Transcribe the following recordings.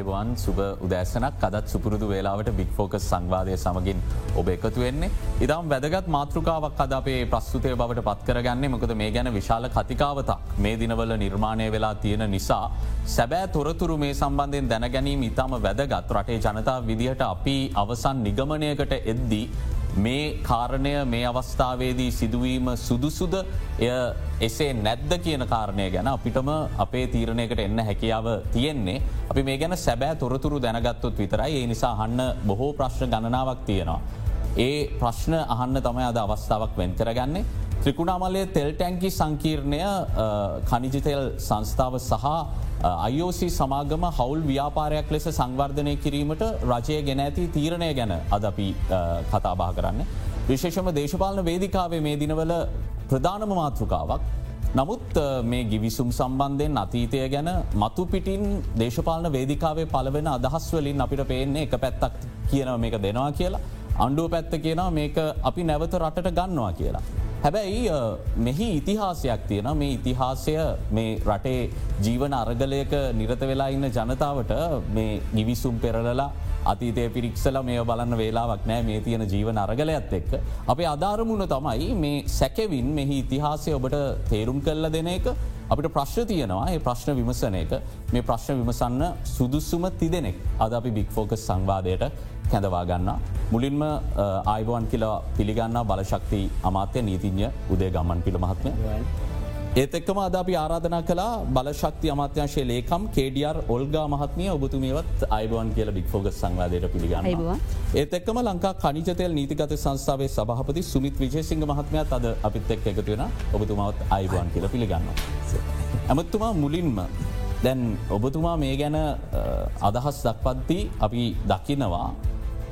අයිබවන් සුබ උදෑසනක් අදත් සුපුරුදු වේලාවට බික් ෆෝකස් සංවාදය සමගින් ඔබ එකතු වෙන්නේ. ඉදම් වැදගත් මාතෘකාවක් අද අපේ ප්‍රස්තුතය බවට පත්කරගන්නේ මොකද මේ ගැන විශාල කතිකාවතක් මේ දිනවල නිර්මාණය වෙලා තියෙන නිසා. සැබෑ තොරතුරු මේ සම්බන්ධයෙන් දැනගැනීම ඉතාම වැදගත් රටේ ජනතා විදිහට අපි අවසන් නිගමනයකට එද්දී මේ කාරණය මේ අවස්ථාවේදී සිදුවීම සුදුසුද? එය එසේ නැද්ද කියන කාරණය ගැන අපිටම අපේ තීරණයකට එන්න හැකියාව තියෙන්නේ. අපි මේ ගැන සැබෑ තොරතුරු දැනගත්තොත් විතරයි. ඒ නිසා හන්න බොහෝ ප්‍රශ්න ගණනාවක් තියෙනවා. ඒ ප්‍රශ්න අහන්න තමයි අද අවස්ථාවක් වෙන්කරගන්නේ ත්‍රිකුණාමලය තෙල් ටැන්කි සංකීර්ණය කනිජිතෙල් සංස්ථාව සහ IOC සමාගම හවුල් ව්‍යාපාරයක් ලෙස සංවර්ධනය කිරීමට රජය ගෙන ඇති තීරණය ගැන අද අපි කතාබා කරන්න. විශේෂම දේශපාලන වේදිකාවේ මේ දිනවල ප්‍රධානම මාතෘකාවක්. නමුත් මේ ගිවිසුම් සම්බන්ධයෙන් අතීතය ගැන මතු පිටින් දේශපාලන වේදිකාවේ පලවෙන අදහස්වලින් අපිට පේන්නේ එක පැත්තක් කියනව මේක දෙනවා කියලා. අන්ඩුව පැත්ත කියනවා මේක අපි නැවත රටට ගන්නවා කියලා. හැබැයි මෙහි ඉතිහාසයක් තියෙන මේ ඉතිහාසය මේ රටේ ජීවන අරගලයක නිරත වෙලා ඉන්න ජනතාවට මේ ගිවිසුම් පෙරලලා අතීතය පිරික්සල මේ බලන්න වේලාවක් නෑ. මේ තියෙන ජීවන අරගලයක්ත් එක්ක. අපේ අධාරමුණ තමයි මේ සැකවින් මෙහි ඉතිහාසය ඔබට තේරුම් කල්ල දෙන එක. අපිට ප්‍රශ්න තියෙනවා ඒ ප්‍රශ්න විමසන එක. මේ ප්‍රශ්න විමසන්න සුදුස්සුම තිදෙනෙක්. අද අපි බික්‍ෆෝකස් සංවාදයට කැඳවා ගන්න. මුලින්ම ආයිබෝන් කියලා පිළිගන්න බලශක්ති අමාත්‍ය නීතිඥ උදේ ගම්මන් පිළ මහත්මය. ඒත් එක්කම අද අපි ආරාධනා කලා බලශක්ති අමාත්‍යංශය ලේකම් කේඩියර් ඔල්ගා මහත්මිය ඔබතුමියවත් අයිබවන් කියල බික්‍ෆෝග සංවාදයට පිළිගන්න. ඒත් එක්කම ලංකා කනිජතෙල් නීතිගත සංස්ථාවේ සභහපති සුමිත් විජේසිංහ මහත්මයත් අද අපිත් එක් එකතුවෙන ඔබතුමාවත් අයිබවන් කියල පිළිගන්න. ඇමත්තුමා මුලින්ම දැන් ඔබතුමා මේ ගැන අදහස් දක්පත්ති අපි දකිනවා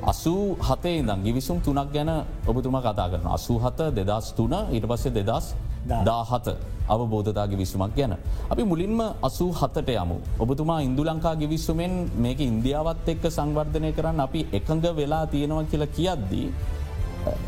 අසූ හතේ ඉදම් ගිවිසුම් තුනක් ගැන ඔබතුම කතා කරන අසූ හත දෙදස් තුන ඉට පස්සේ දෙදස් දාහත අවබෝධතාගේ විසුමක් ගැන. අපි මුලින්ම අසූ හතට යමු. ඔබතුමා ඉන්දු ලංකා ගිවිස්සුමෙන් මේක ඉන්දියාවත් එක්ක සංවර්ධනය කරන්න අපි එකඟ වෙලා තියෙනවා කියලා කියද්දී.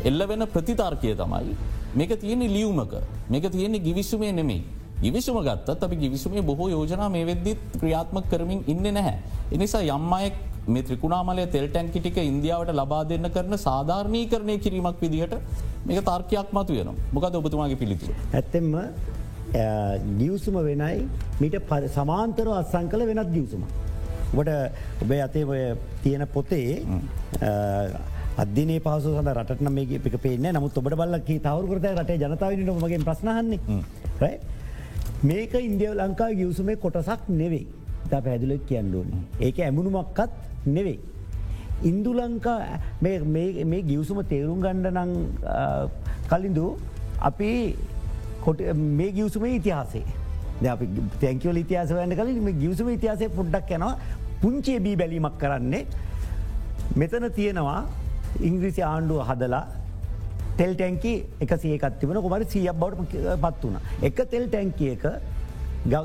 එල්ල වෙන ප්‍රතිතාර්කය තමයි. මේක තියෙන්නේ ලියවමක මේක තියෙන්නේ ගිවිස්සුමේ නෙමෙයි. ගිවිසුම ගත්තත් අපි ගිවිසුමේ බොහෝ යෝජනා මේ වෙද්දිත් ක්‍රියාත්ම කරමින් ඉන්න නැහැ. එනිසා යම්මයෙක් මේ ත්‍රිකුණාමලය තෙල් ටැන්කිටික ඉන්දියාවට ලබා දෙන්න කරන සාධාරණී කරණය කිරීමක් විදිහට මේක තර්කයක් මතු වෙන මොකද ඔබතුමාගේ පිළිතුර. ඇත්තෙම ගියවසුම වෙනයි මිට සමාන්තර අත්සං කළ වෙනත් ගියවසුම. ඔබට ඔබේ අතේ ඔය තියෙන පොතේ අදදිනේ පහසු සඳ රටන මේ පික පේන නමුත් ඔබට බල්ලකි තවරුකරත රටේ ජනතාවනට මගේ ප්‍රශ්නහන්නේ මේක ඉන්දියාව ලංකා ගියවසුමේ කොටසක් නෙවෙයි. තා පැදිලක් කියන්නුවන. ඒක ඇමුණුමක්කත් නෙවෙයි. ඉන්දුලංකා මේ ගියවසුම තේරුම් ගණ්ඩ නං කලින්දු අපි මේ ගියවසුමේ ඉතිහාසේ අපි තැංකවල ඉතිහාස වන්න කලින් මේ ගියවසුම ඉතිහාසය පුඩ්ඩක් යනවා පුංචේ බී බැලීමක් කරන්නේ මෙතන තියෙනවා ඉංග්‍රිසි ආණ්ඩුව හදලා තෙල් ටැන්කි එක සියකත් තිබන කොමට සියක් බවට පත් වුණ. එක තෙල් ටැන්කි එක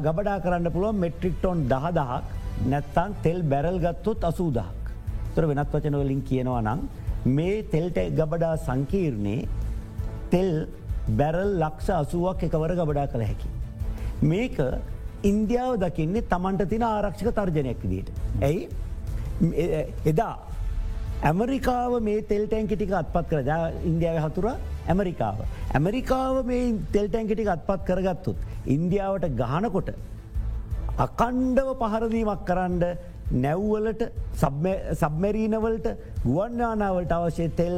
ගබඩා කරන්න පුළුව මෙට්‍රික්ටොන් දහ දහක් නැත්තන් තෙල් බැරල් ගත්තොත් අසූදහක්. තොර වෙනත් වචනවලින් කියනවා නම් මේ තෙල්ට ගබඩා සංකීර්ණයේ තෙල් බැරල් ලක්ෂ අසුවක් එකවර ගබඩා කළ හැකි. මේක ඉන්දියාව දකින්නේ තමන්ට තින ආරක්ෂක තර්ජනයක් විදිට. ඇයි එදා ඇමරිකාව මේ තෙල්ටැන්කිටික අත්පත් කර ඉන්දියාව හතුර ඇමරිකාව. ඇමරිකාව මේ තෙල්ටැන්කිටික අත්පත් කරගත්තුත්. ඉන්දියාවට ගහනකොට අකණ්ඩව පහරදීමක් කරන්න නැව්වලට සබ්මැරීනවලට ගුවන්යානාවලට අවශ්‍ය තෙල්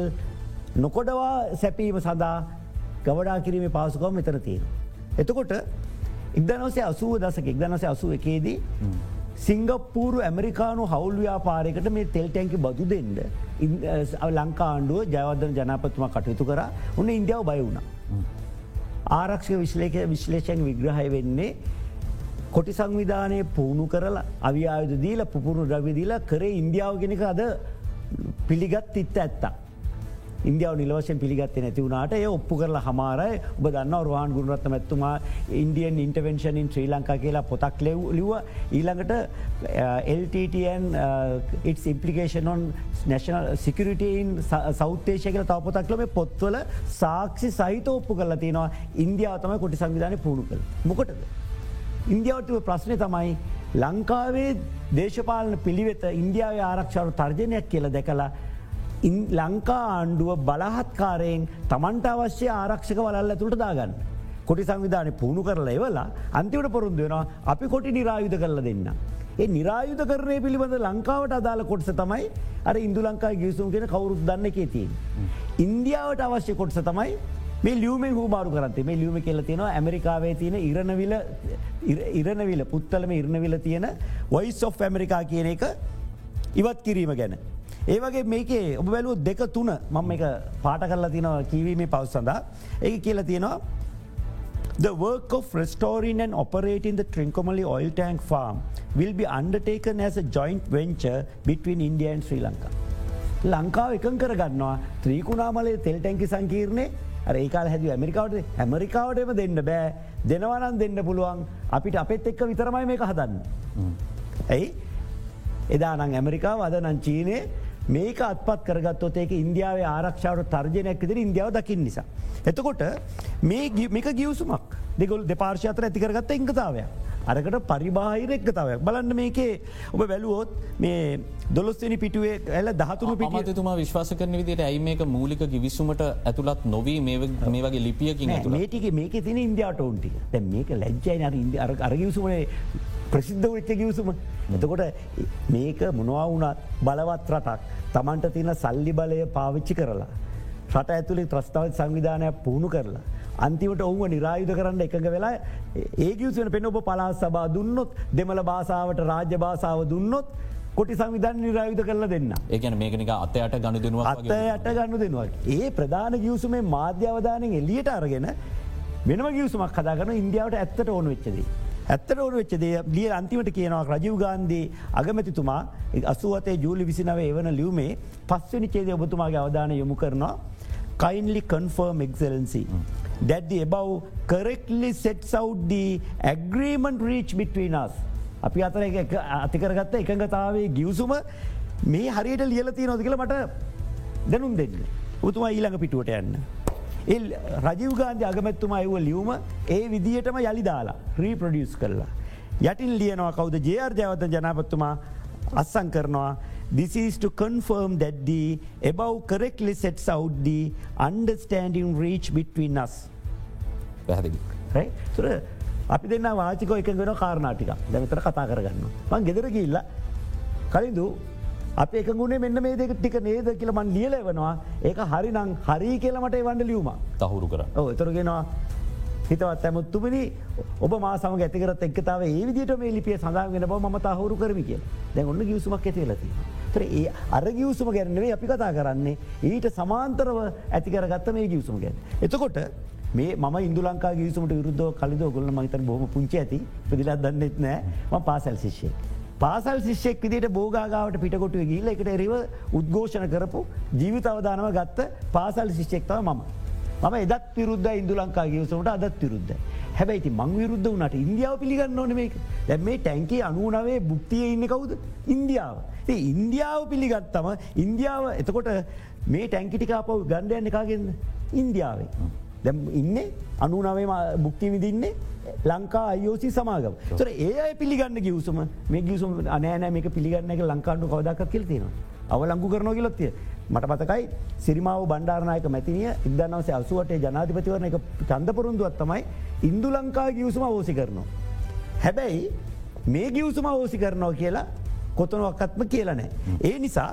නොකොඩවා සැපීම සඳහා ගවඩා කිරීම පාසුකම් මෙතර තියෙන. එතකොට ඉක්දනවසේ අසුව දසක එක්දනසේ අසුව එකේදී සිංගප්පූරු ඇමරිකානු හවුල් ව්‍යාපාරයකට මේ තෙල් ටැන්කි බදු දෙන්න ලංකාණ්ඩුව ජයවර්ධන ජනපතුම කටයුතු කර උන්න ඉන්දියාව බය වුණ. ආරක්ෂක විශ්ලේක විශ්ලේෂයෙන් විග්‍රහය වෙන්නේ කොටි සංවිධානය පුහුණු කරලා අවියායුද දීල පුපුරු ද්‍රවිදිලා කරේ ඉන්දියාව ගෙනක අද පිළිගත් ඉත්ත ඇත්තා. ඉන්දියාව නිලවශයෙන් පිළිගත්තේ නැතිවුණට ඒ ඔප්පු කරලා හමාරයි. ඔබ දන්න රවාන් ගුණරත්ත මැත්තුමා ඉන්ඩියන් ඉන්ටවෙන්ශනින් ශ්‍රී ලංකා කියලා පොතක් ලෙව් ලිව ඊළඟට LTTN ඉටස් ඉම්පලිකේෂනොන් නැශනල් සිකරිටන් සෞතේශය කල තව පොතක්ලම පොත්වල සාක්ෂි සහිත ඔප්පු කරලා තියෙනවා. ඉන්දියාව තමයි කොටි සංවිධානය පුුණු කළ. මොකටද. ඉන්දියාවටව ප්‍රශ්නය තමයි ලංකාවේ දේශපාලන පිළිවෙත ඉන්දියාව ආරක්ෂාව තර්ජනයක් කියල දැකලා ලංකා ආණ්ඩුව බලහත්කාරයෙන් තමන්ට අවශ්‍ය ආරක්ෂක වලල්ල තුළට දාගන්න. කොටි සංවිධානය පුුණු කරලා එවලා අන්තිවට පොරුන්ද වෙනවා අපි කොටි නිරායුධ කරලා දෙන්න. ඒ නිරායුධ කරනය පිළිබඳ ලංකාවට අදාළ කොටස තමයි අර ඉන්දු ලංකා ගියසුම් කියෙන කවරුත් දන්න එකේ තියෙන්. ඉන්දියාවට අවශ්‍ය කොටස තමයි මේ ලියුමේ හූමාරු කරතේ මේ ලියුම කියල තියෙනවා ඇමරිකාවේ තියෙන ඉරණවිල ඉරණවිල පුත්තලම ඉරණවිල තියෙන වොයිස් ඔෆ් ඇමරිකා කියන එක ඉවත් කිරීම ගැන. ඒවගේ මේකේ ඔබ වැලූ දෙක තුන මම එක පාට කරලා තියනවා කිවීමේ පවස් සඳහා ඒ කියලා තියෙනවා The work of restoring and operating the Trincomalee oil tank farm will be undertaken as a joint venture between India and Sri Lanka. ලංකාව එකන් කරගන්නවා ත්‍රීකුණාමලේ තෙල් ටැන්කි සංකීර්ණය ඒකාල් හැද ඇමරිකාවට ඇමරිකාවටම දෙන්න බෑ දෙනවනන් දෙන්න පුළුවන් අපිට අපත් එක්ක විතරමයි මේක හදන්න. ඇයි එදානං ඇමරිකාව අද නං චීනය මේක අත්පත් කරගත්තොත් ඒක ඉන්දියාව ආරක්ෂාවට තර්ජනයක් විදිර ඉන්දියාව දකිින් නිසා. එතකොට මේක ගියවසුමක් දෙගොල් දෙපාර්ශයතර ඇතිකරගත්ත ඉංගතාවයක්. අරකට පරිබාහිර එක්කතාවයක් බලන්න මේකේ ඔබ වැලුවොත් මේ දොලොස්වනි පිටුවේ ඇල දහතුම පිටතුමා විශ්වාස කරන විදිට ඇයි මේක මූලික ගිවිසුමට ඇතුළත් නොවී මේ වගේ ලිපියකින් මේටික මේක තින ඉන්දයාට ඔන්ටික දැ මේක ලැජ්ජයි අර ඉන්ද අර අරගිවසුමනේ ප්‍රසිද්ධ වෙච්ච ගිවසුම එතකොට මේක මොනවා වුණත් බලවත් රටක් තමන්ට තියෙන සල්ලි බලය පාවිච්චි කරලා. රට ඇතුළේ ත්‍රස්ථාවත් සංවිධානයක් පුහුණු කරලා. අන්තිමට ඔවුව නිරායුධ කරන්න එකඟ වෙලා ඒගියසන පෙන ඔබ පලාස් සබා දුන්නොත් දෙමල භාසාාවට රාජ්‍ය භාසාාව දුන්නොත් කොටි සංවිධන් නිරායුධ කරල දෙන්න. ඒකන මේකනික අතයට ගණු දෙනවා අත්තයට ගන්න දෙනවා. ඒ ප්‍රධාන ගියවසුමේ මාධ්‍යවධානයෙන් එලියට අරගෙන වෙනම ගියවසුමක් කදාගන ඉන්දියාවට ඇත්තට ඕන වෙච්චදී. ඇත්තට ඕන වෙච්චදේ ලිය අන්තිමට කියනවා රජීව ගාන්දී අගමැතිතුමා අසුවතේ ජූලි විසිනව එවන ලියුමේ පස්වනි චේදය ඔබතුමාගේ අවධාන යොමු කරනවා confirm excellency mm. That the above correctly sets out the agreement reach between us. අපි අතර අතිකරගත්ත එකඟතාවේ ගියවසුම මේ හරියට ලියලති නොද කියල මට දැනුම් දෙන්න. උතුමා ඊළඟ පිටුවට යන්න. එල් රජීව ගාන්ධ අගමැත්තුමා අයව ලියවම ඒ විදිහටම යළි දාලා රීප්‍රඩියස් කරලා. යටින් ලියනවා කවද ජයාර් ජයවත ජනපත්තුමා අස්සං කරනවා This is to confirm that the above correctly sets out the understanding reach between us. තුර අපි දෙන්න වාචික එක වෙන කාරණාටික දැමතර කතා කරගන්න. මං ගෙදර ගිල්ල කලින්දු අප එක ගුණේ මෙන්න මේ දෙක ටික නේද කියල මන් ලියලවනවා ඒක හරි නං හරි කියලමට එවන්ඩ ලියුම තහුරු කර එතරගෙනවා හිතවත් ඇමුත්තුමනි ඔබ මා සම ඇතිකරත් එක්තාව ඒ විදිට මේ ලිපිය සඳහගෙන බව ම තහුරු කරමි කිය දැන් ඔන්න ගියසුමක් ඇතිලති. තර ඒ අර ගියවසුම ගැරන්නේ අපි කතා කරන්නේ ඊට සමාන්තරව ඇතිකරගත්ත මේ ගියවසුම ගැන. එතකොට මේ ම ඉදු ලංකා ගියසුමට විරුද්ධ කලිද ගොල්ල මහිතන් බොහම පුංචි ඇති පිදිලත් දන්නෙත් නෑ ම පාසැල් ශිෂ්‍යය. පාසල් ශිෂ්‍යෙක් විදිට බෝගාගාවට පිටකොටුව ගීල එකට එරව උද්ඝෝෂණ කරපු ජීවිත අවධානව ගත්ත පාසල් ශිෂ්‍යෙක්තාව මම. මම එදත් විරුද්ධ ඉන්දු ලංකා ගියවසමට අදත් විරුද්ධ. හැබැයිති මං විරුද්ධ වනට ඉන්දියාව පිළිගන්න ඕන මේක දැ මේ ටැන්කේ අනුවනවේ බුක්තිය ඉන්න කවුද ඉන්දියාව. ඒ ඉන්දියාව පිළිගත්තම ඉන්දියාව එතකොට මේ ටැන්කිටිකාපව ගණ්ඩයන්න එකගෙන්ද ඉන්දියාවේ. දැ ඉන්න අනුනවේ බුක්ති විදින්නේ ලංකා අයෝසි සමාගම තොර ඒ අය පිළිගන්න ගියවසම මේ ගියසුම් අනෑනෑ මේක පිළිගන්න එක ලංකාඩු කවදක් කිල්තිනවා. අව ලංකු කරනෝ කියලොත්තිය මට පතකයි සිරිමාව බණ්ඩාරනායක මැතිනිය ඉදන්නවසේ අසුවට ජනාධිපතිවරණ එක චන්දපරුන්දුවත් තමයි ඉන්දු ලංකා ගියවසුම ඕසි කරනවා. හැබැයි මේ ගියවසුම ඕසි කරනවා කියලා කොතනවක්කත්ම කියලනෑ. ඒ නිසා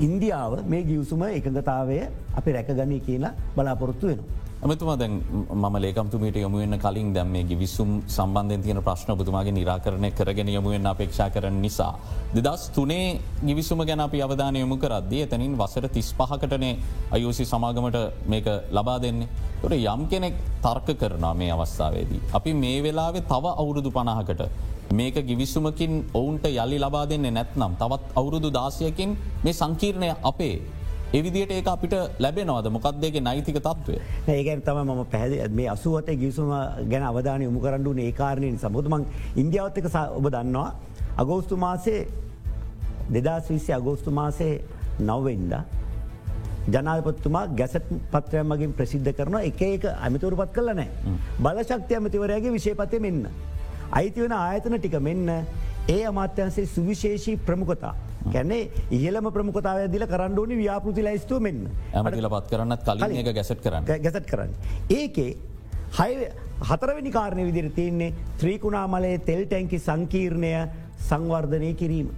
ඉන්දියාව මේ ගියවසුම එකඟතාවය අපි රැකගනී කියලා බලාපොරොත්තු වෙනවා. ඇමතුමා දැන් ම ලේකම්තුමට යොමුවෙන්න කලින් දැම් මේ ගිවිසුම් සම්බන්ධය තියෙන ප්‍රශ්න බතුමාගේ නිරාකරණය කරගෙන යොමුවෙන් අපේක්ෂා කරන නිසා. දෙදස් තුනේ ගිවිසුම ගැන අපි අවධානය යොමු කරද්දී එතනින් වසර තිස් පහකටනේ අයෝසි සමාගමට මේක ලබා දෙන්නේ. තොට යම් කෙනෙක් තර්ක කරනා මේ අවස්ථාවේදී. අපි මේ වෙලාවේ තව අවුරුදු පණහකට මේක ගිවිසුමකින් ඔවුන්ට යළි ලබා දෙන්නේ නැත්නම් තවත් අවුරුදු දාසයකින් මේ සංකීර්ණය අපේ. එවිදිට ඒ අපිට ලැබෙනවද? මොකක්දේගේ නෛතික තත්වය? ඒකැන් තම ම පැහද මේ අසුවත ගිසුම ගැන අවධානය යොමු කරන්නු ඒකාරණයෙන් සමුතුමන් ඉන්දියාවත්තක ඔබ දන්නවා අගෝස්තු මාසේ දෙදස් විස්සි අගෝස්තු මාසේ නවවෙන්ද ජනාපත්තුමා ගැසට පත්‍රය මගින් ප්‍රසිද්ධ කරන එක එක ඇමතුරු පත් කල නෑ බලශක්ති ඇමතිවරයාගේ විශෂපතය මෙන්න. අයිති වෙන ආයතන ටික මෙන්න ඒ අමාත්‍යන්සේ සුවිශේෂී ප්‍රමුඛතා. කැන්නේ ඉහලම ප්‍රමුඛතාව දිල කරන්නඩෝනි ව්‍යාපෘති ලයිස්තුව මෙන්න. ඇමතිල පත් කරන්නත් කලින් එක ගැසට් කරන්න. ගැසට කරන්න. ඒකේ හය හතරවෙනි කාරණය විදිර තියන්නේ ත්‍රීකුණාමලේ තෙල් ටැන්කි සංකීර්ණය සංවර්ධනය කිරීම.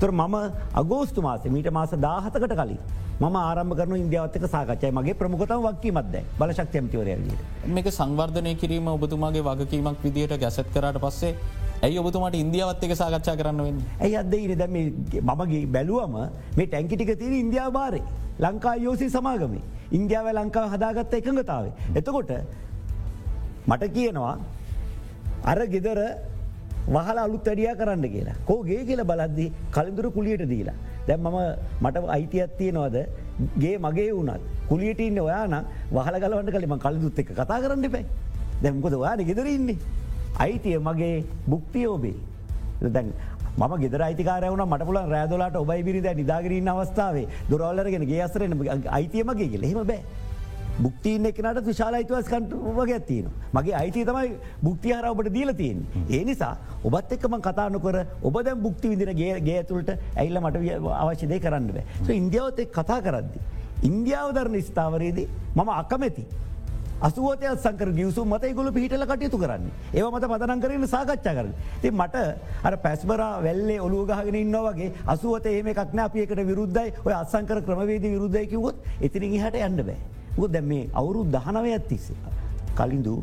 තොර මම අගෝස්තු මාස මීට මාස දාහතකට කලින් ම ආරම්භ කරන ඉන්දියාවත්තක සාකච්චය මගේ ප්‍රමුඛතාව වක්කීමත්ද බලශක්තියමතිවරයගේ. මේක සංවර්ධනය කිරීම ඔබතුමාගේ වගකීමක් විදියට ගැසත් කරට පස්සේ ඇයි ඔබතුමාට ඉන්දියාවත් එක සාකච්ඡා කරන්න වෙන්න. ඇයි අද ඉන දැම මමගේ බැලුවම මේ ටැන්කිටික තියෙන ඉන්දියාව බාරය ලංකා යෝසී සමාගම ඉන්දියාව ලංකාව හදාගත්ත එකඟතාව. එතකොට මට කියනවා අර ගෙදර වහල අලුත් වැඩිය කරන්න කියලා කෝගේ කියල බලද්දි කලින්දුර කුලියට දීලා. දැම් මම මට අයිතියත්තිය නොවද ගේ මගේ වුණත් කුලියට ඉන්න ඔයාන වහල ගලවන්න කලිම කලිදුත් එක කතා කරන්න පැයි දැම්කොද ඔයාන ගෙදර ඉන්නේ. අයිතිය මගේ බුක්තිය ඔබේ. දැන් ම ගෙදර අයිතිකාරයවන මට පුල රෑදලාට ඔබයි බිරිද නිදාගරන්න අවස්ථාවේ දොරවල්ලරගෙන ගේ අසරෙන අයිතියමගේ කියල හෙම බෑ. බුක්තිීන එකනට විශාල අයිතුවස්කට වගේ ඇත්තින. මගේ අයිති තමයි බුක්ති හර ඔබට දීල තියෙන්. ඒ නිසා ඔබත් එක්කම කතානකර ඔබ දැ බුක්ති විදින ගේ ගේ ඇතුළට ඇල්ල මට අවශ්‍යදය කරන්න බෑ. ඉන්දියාවත් එක් කතා කරද්දි. ඉන්දියාව දරන ස්ථාවරයේදී මම අකමැති. අසුවතය සංකර ගියසු මත ගොල පිහිටල කටයුතු කරන්න ඒ මත පදනම් කරන්න සාකච්ඡා කරන. ති මට අර පැස්බර වැල්ලේ ඔලුවගහගෙන ඉන්නවගේ අසුවත ඒම එකක්න අපියකට විරුද්ධයි ඔය අසංකර ක්‍රමවේද විරුද්ධයකිවොත් ඉතිරින් හට යන්න බෑ. ගො දැ මේ අවුරු දහනවය ඇත්තිසේ. කලින්දු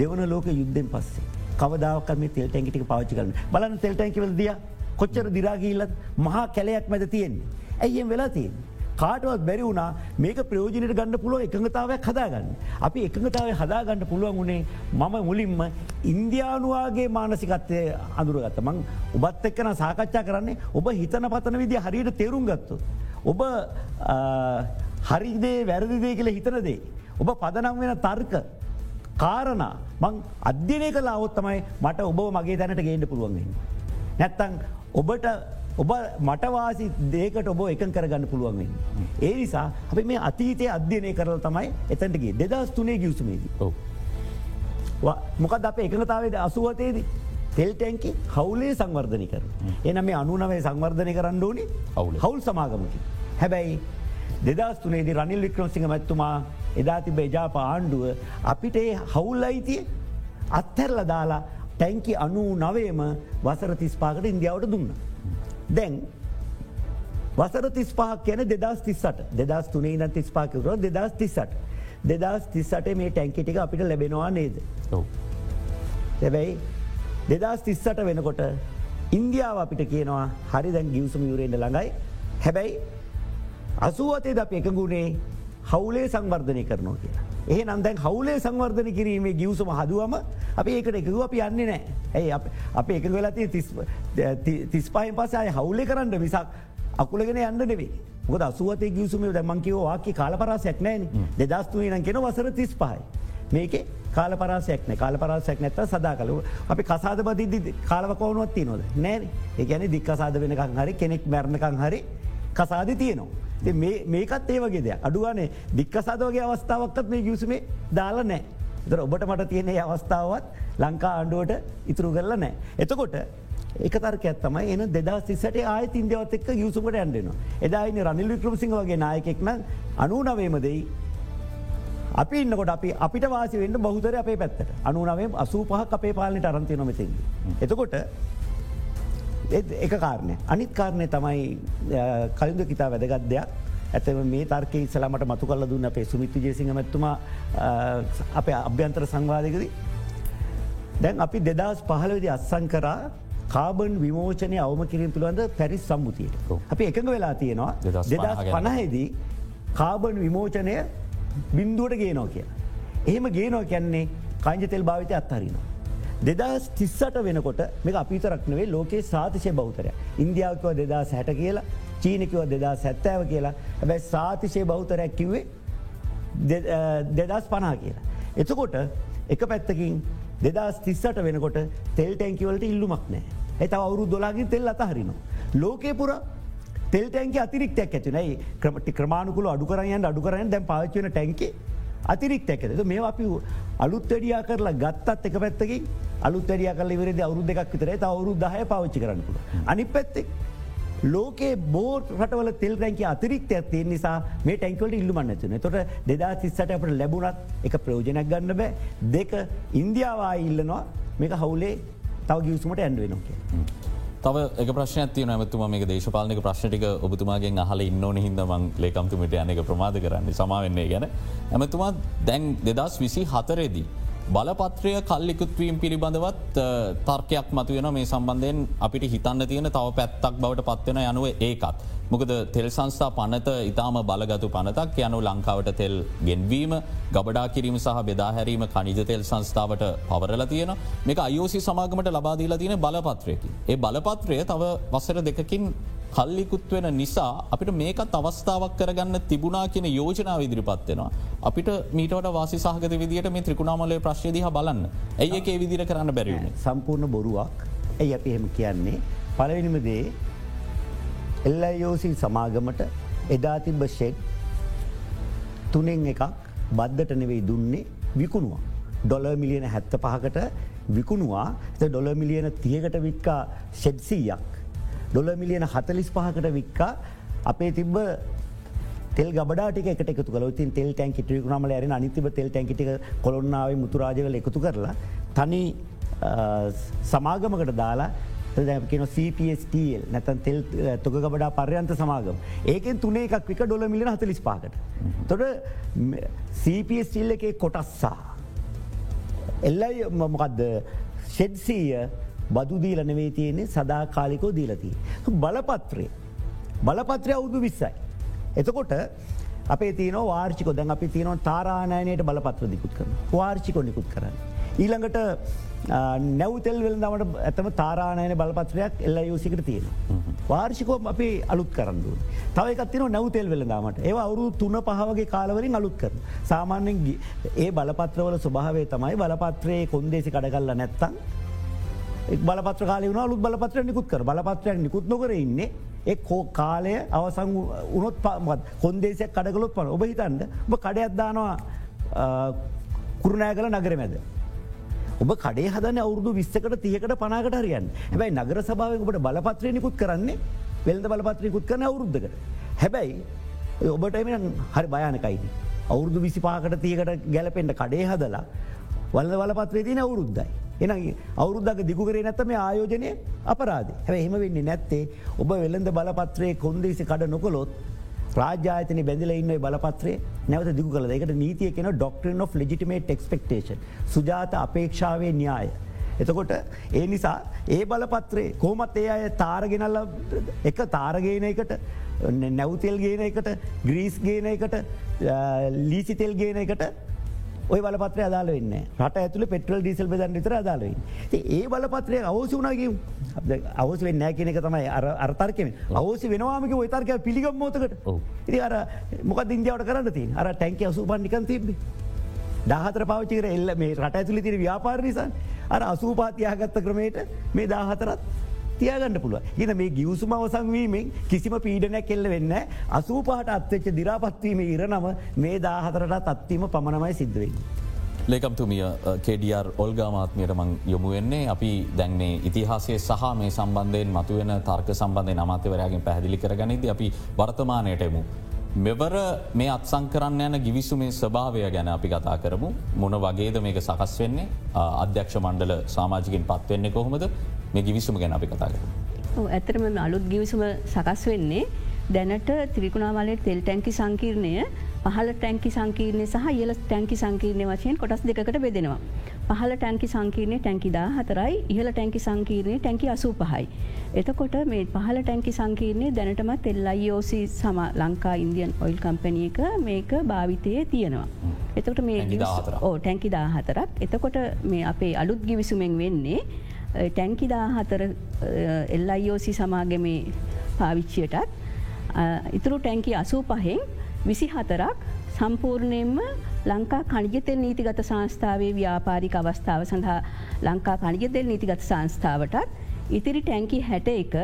දෙවන ලෝක යුද්ධෙන් පස්සේ. කවදාවකම තෙල් ටැන්කිටි පාචි කරන බලන්න තෙල් ටැන්කිවල දිය කොච්චර දිරාගීල්ලත් මහා කැලයක් මැද තියෙන්නේ. ඇයිෙන් වෙලා තියෙන්. කාටවත් බැරි වුණා මේක ප්‍රයෝජනයට ගන්න පුළුව එකඟතාවයක් හදාගන්න. අපි එකඟතාව හදාගන්න පුළුවන් වුණේ මම මුලින්ම ඉන්දයානුවාගේ මානසිකත්වය අඳුරගත්ත මං ඔබත් එක්කන සාකච්ඡා කරන්නේ ඔබ හිතන පතන විදි හරියට තේරුම් ගත්තු. ඔබ හරිදේ වැරදිදේ කියල හිතනදේ. ඔබ පදනම් වෙන තර්ක කාරණ මං අධ්‍යනය කලා ඔත්තමයි මට ඔබ මගේ තැනට ගේන්න පුළුවන්ගෙන. නැත්තං ඔබට ඔබ මටවාසි දේකට ඔබ එක කරගන්න පුළුවන්වෙන්. ඒ නිසා අපි මේ අතීතය අධ්‍යනය කරල තමයි එතැටගේ දෙදස් තුනේ ගියසුමේදී. මොකද අප එකනතාවේද අසුවතයේදී. තෙල්ටැන්කි හවුලේ සංවර්ධනය කර. එන මේ අනුනවේ සංවර්ධනය කරන්න ඕනි හවුල් සමාගමකි. හැබැයි දෙදස් තුනේදී රනිල් වික්‍රමසිංහ මැත්තුමා එදා තිබ එජාප ආණ්ඩුව අපිට ඒ හවුල් අයිතිය අත්හැරල දාලා ටැන්කි අනු නවේම වසර තිස්පාකට ඉන්දියාවට දුන්න. දැන් වසර තිස්පාක් කියන දෙදස් තිස්සට දෙදස් තුනේ න තිස්පාකකර දෙදස් තිස්සට දෙදස් තිස්සට මේ ටැන්කිටික අපිට ලැබෙනවා නේද. හැබැයි දෙදස් තිස්සට වෙනකොට ඉන්දියාව අපිට කියනවා හරි දැන් ගියවසුම යුරෙන්ට ළඟයි. හැබැයි අසුවතේ ද අප එකගුණේ හවුලේ සංවර්ධනය කරනවා කියලා. ඒ නන්දැන් හවුලේ සංවර්ධන කිරීමේ ගියවසුම හදුවම අප ඒකට එකව අපි යන්නේ නෑ ඇයි අප එක වෙලති තිස්පායෙන් පස අය හවුලේ කරන්න මිසක් අකුලගෙන යන්න නෙවේ ගොද අසුවතේ ගියසුම දැමන්කිවවාකි කාලපරාසයක් නෑන දෙදස්තුවී නම් කෙන වසර තිස් පහයි. මේක කාල පරාසයක්න කාල පරාසයක් නැත්ත සදා කලු අපි කසාද බදිදි කාලවකවනුවත්ති නොද නෑ. ඒගැන දික්කසාද වෙනකං හරි කෙනෙක් මැරණකං හරි කසාද තියනවා. මේකත් ඒවගේ දෙයක් අඩුවනේ දික්කසාදවගේ අවස්ථාවක්කත් මේ ගියසුමේ දාලා නෑ. දර ඔබට මට තියෙනෙ අවස්ථාවත් ලංකා ආණ්ඩුවට ඉතුරු කරල නෑ. එතකොට එක තර්කයක් තමයි එන දෙදා සිසට ආය ඉන්දවත් එක් යුසුමට ඇන්ඩෙනවා. එදායින රනිල් වික්‍රමසිංහ වගේ නායකෙක්න අනුනවේමදයි අපි ඉන්නකොට අපි අපිට වාසි වෙන්ට බහුතර අපේ පැත්තට අනුනවේ අසූ පහ අපේ පාලනට අරන්තිය නොමතින්. එතකොට එක කාරණය අනිත් කාරණය තමයි කලින්ද කිතා වැදගත් දෙයක් ඇතම මේ තර්ක ඉසලාමට මතු කල දුන්න අපේ සුමිත්තු ජේසිංහමැත්තුම අපේ අභ්‍යන්තර සංවාධකද. දැන් අපි දෙදස් පහලවෙදි අත්සං කරා කාබන් විමෝචනය අවම කිරීම පිළිබඳ පැරිස් සම්මුතියට. අපි එකඟ වෙලා තියෙනවා දෙදස් පණහෙදී කාබන් විමෝචනය බින්දුවට ගේනෝ කිය. එහෙම ගේනෝ කැන්නේ කංජ තෙල් භාවිතය අත්හරිනවා. දෙදස් තිස්සට වෙනකොට මේ අපිතරක් නෙවේ ලෝකයේ සාතිශය බෞතරය. ඉන්දියාවකව දෙදා සැට කියලා චීනකව දෙදා සැත්තෑව කියලා හැබැයි සාතිශය බෞතරයක් කිව්වේ දෙදස් පනා කියලා. එතකොට එක පැත්තකින් දෙදස් තිස්සට වෙනකොට තෙල් ටැන්කිවලට ඉල්ලුමක් නෑ. ඇත අවුරු දොලාගින් තෙල් අතහරිනවා. ලෝකේ පුර තෙල් ටැන්ක අතිරික්තයක් ඇතිනයි ක්‍රමටි ක්‍රමාණකුල අඩුකරයන් අඩුකරයන් දැන් පාච්චන ටැන්කේ අතිරික් ඇකද මේ අපි අලුත් වැඩියා කරලා ගත්තත් එක පැත්තකින් අලුත් වැඩිය කල වරද අවුරු දෙක් විතරේ අවුරු දහය පවිච්චි කරන්නපුළ. අනි පැත්තෙක් ලෝකේ බෝ රටවල තෙල් රැන්ක අතිරික්ත ඇතිය නිසා මේ ටැන්කවලට ඉල්ලුමන්න ඇතින තොට දෙදා තිස්සට අපට ලැබුණත් එක ප්‍රයෝජනයක් ගන්න බෑ දෙක ඉන්දියාවා ඉල්ලනවා මේක හවුලේ තව ගියසුමට ඇන්ඩුව නොකේ. තව එක ප්‍රශ්න තිය නමතුම මේ දේශපාලනික ප්‍රශ්ටික ඔබතුමාගේ අහල ඉන්නඕන හිදමං ලේකම්තුමට යනක ප්‍රමාද කරන්න සමාවෙන්නේ ගැන. ඇමතුමා දැන් දෙදස් විසි හතරේදී. බලපත්‍රය කල්ලිකුත්වීම් පිළිබඳවත් තර්කයක් මතුවෙන මේ සම්බන්ධයෙන් අපිට හිතන්න තියෙන තව පැත්තක් බවට පත්වෙන යනුව ඒකත්. මොකද තෙල් සංස්ථා පනත ඉතාම බලගතු පනතක් යනු ලංකාවට තෙල් ගෙන්වීම ගබඩා කිරීම සහ බෙදාහැරීම කනිජ තෙල් සංස්ථාවට පවරල තියෙන මේක අයෝසි සමාගමට ලබාදීලා තියෙන බලපත්‍රයකි. ඒ බලපත්‍රය තව වසර දෙකකින් කල්ලිකුත් වෙන නිසා අපිට මේකත් අවස්ථාවක් කරගන්න තිබුණා කියන යෝජනාව ඉදිරිපත්වෙනවා. අපිට මීටට වාසි සහගත විදිට මේ ත්‍රිකුණාමලය ප්‍රශ්යදිහ බලන්න ඇයි එකේ විදිර කරන්න බැරිවුණ. සම්පූර්ණ බොරුවක් ඇයි අපි එහෙම කියන්නේ පලවෙනිම දේ එල්ලයෝසිල් සමාගමට එදා තිබ ෂෙඩ් තුනෙන් එකක් බද්ධට නෙවෙයි දුන්නේ විකුණවා. ඩොල මිලියන හැත්ත පහකට විකුණවා ඩොල මිලියන තියකට වික්කා ෂෙඩ්සීයක්. ඩොල මිලියන හතලිස් පහකට වික්කා අපේ තිබ්බ තෙල් ගබඩාටික එකට එකතු කල තින් තෙල් ටැන්කි ටිකුණමල ඇරෙන අනිතිබ තෙල් ටැන්කිටික කොළොන්නාව මුතුරාජවල එකතු කරලා තනි සමාගමකට දාලා කියන CPSTL නැතන් තෙල් තොක ගබඩා පර්යන්ත සමාගම ඒකෙන් තුනේ එකක් වික ඩොල මිලින හතලිස් පාකට. තොට CPSTල් එක කොටස්සා. එල්ලයි මොකක්ද ෂෙඩ්සීය බදුදීල නෙවේ තියන්නේ සදා කාලිකෝ දීලතිය. බලපත්‍රේ. බලපත්‍රය අවුදු විස්සයි. එතකොට අපේ තියන වාර්චිකො දැන් අපි තියනව තාරාණයනයට බලපත්‍ර දිකුත් කරන වාර්චිකො නිකුත් කරන්න. ඊළඟට නැවතෙල් වෙල් දමට ඇතම තාරාණයන බලපත්‍රයක් එල්ල යෝසිකට තියෙන. වාර්ෂිකෝ අපි අලුත් කරන්නුව. තවකත්තින නැවතෙල් වෙල දාමට ඒ අවුරු තුන පහවගේ කාලවරින් අලුත් කරන. සාමාන්‍යෙන් ඒ බලපත්‍රවල ස්වභාවේ තමයි බලපත්‍රයේ කොන්දේසි කඩගල්ල නැත්තන් බලපත්‍ර කාල වුණ අලුත් බලපත්‍ර නිකුත් කර බලපත්‍රයක් නිකුත් නොකර ඉන්නේ එ කෝ කාලය අවසං උනොත් පමත් කොන්දේසියක් කඩගලොත් පන ඔබ හිතන්ද ඔබ කඩයක් දානවා කුරුණෑ කල නගර මැද. ඔබ කඩේ හදන අවුරදු විස්සකට තියකට පනාකට හරියන් හැබැයි නගර සභාවකට බලපත්‍රය නිකුත් කරන්නේ වෙල්ද බලපත්‍රයකුත් කරන අවුරුද්ධකට. හැබැයි ඔබට එම හරි භයානකයින. අවුරුදු විසිපාකට තියකට ගැලපෙන්ට කඩේ හදලා වල්ල බලපත්‍රේ තින අවුරුද්දයි. එන අවුරුද්දක දිගුකරේ නැතම ආයෝජනය අපරාධ හැ එහෙම වෙන්නේ නැත්තේ ඔබ වෙළඳ බලපත්‍රයේ කොන්දේසි කඩ නොකොලොත් රාජාතන බැඳල ඉන්න බලපත්‍රේ නැවත දිගු කල එකට නීතිය කියෙන ඩොක්ටරන් of ලජිටමේට එක්ස්පෙක්ටේෂන් සුජාත අපේක්ෂාවේ න්‍යාය. එතකොට ඒ නිසා ඒ බලපත්‍රේ කෝමත් ඒ අය තාරගෙනල්ල එක තාරගේන එකට නැවතෙල් ගේන එකට ග්‍රීස් ගේන එකට ලීසිතෙල් ගේන එකට ඔය බලපත්‍රය අදාල වෙන්න රට ඇතුළ පෙටල් ඩිසල් බදන් විතර අදාලයි. ඒ බලපත්‍රය අවසි වුණගේ අවස වෙන්න කියන එක තමයි අර්තර්කම අවසි වෙනවාමක ඔයතර්ක පිළිගම් මෝතකට ඉති අර මොක ඉන්දියාවට කරන්න තින් අර ටැන්ක අසූපන් නිකන් තිබේ. දාහතර පාවිචිකර එල්ල මේ රට ඇතුළි තිර ව්‍යාපාර නිසා. අර අසූපාතියාගත්ත ක්‍රමයට මේ දාහතරත් තියාගන්න පුළුව ගෙන මේ ගියවසුම අවසංවීමෙන් කිසිම පීඩනයක් කෙල්ල වෙන්න අසූපාට අත්වෙච්ච දිරාපත්වීම ඉරනම මේ දාහතරට අත්වීම පමණමයි සිද්ධවෙන්න. ලේකම්තුමිය කෙඩියර් ඔල්ගාමාත්මයට මං යොමු වෙන්නේ අපි දැන්නේ ඉතිහාසේ සහ මේ සම්බන්ධයෙන් මතුවෙන තර්ක සම්බන්ධය නමතවරයාගෙන් පැහදිලි කරගනිද අපි වර්තමානයට එමු. මෙවර මේ අත්සං කරන්න යන ගිවිසු මේ ස්භාවය ගැන අපි කතා කරමු. මොන වගේද මේක සකස් වෙන්නේ? අධ්‍යක්ෂ මණ්ඩල සාමාජිකින් පත්වෙන්නේ කොහොමද? මේ ගිවිසුම ගැන අපි කතා කර. ඇතරම අලුත් ගිවිසුම සකස් වෙන්නේ දැනට ත්‍රිකුණාවලේ තෙල් ටැන්කි සංකීර්ණය පහල ටැන්කි සංකීර්ණය සහ ඉහල ටැන්කි සංකීර්ණය වශයෙන් කොටස් දෙකට බෙදෙනවා. පහල ටැන්කි සංකීර්ණය ටැන්කිදා හතරයි ඉහල ටැන්කි සංකීර්ණය ටැන්කි අසූ පහයි. එතකොට මේ පහල ටැන්කි සංකීර්ණය දැනටමත් එල්ලයිෝසි සම ලංකා ඉන්දියන් ඔයිල් කම්පැනිය එක මේක භාවිතයේ තියෙනවා. එතකොට මේ ටැන්කි දා හතරක් එතකොට මේ අපේ අලුත් ගිවිසුමෙන් වෙන්නේ ටැන්කි දාහතර එල්ලයිෝසි සමාගමේ පාවිච්චියටත් ඉතුරු ටැන්කි අසූ පහෙන් විසි හතරක් සම්පූර්ණයෙන්ම ලංකා කනිජතෙල් නීතිගත සංස්ථාවේ ව්‍යාපාරික අවස්ථාව සඳහා ලංකා කනිජතෙල් නීතිගත සංස්ථාවටත් ඉතිරි ටැන්කි හැට එක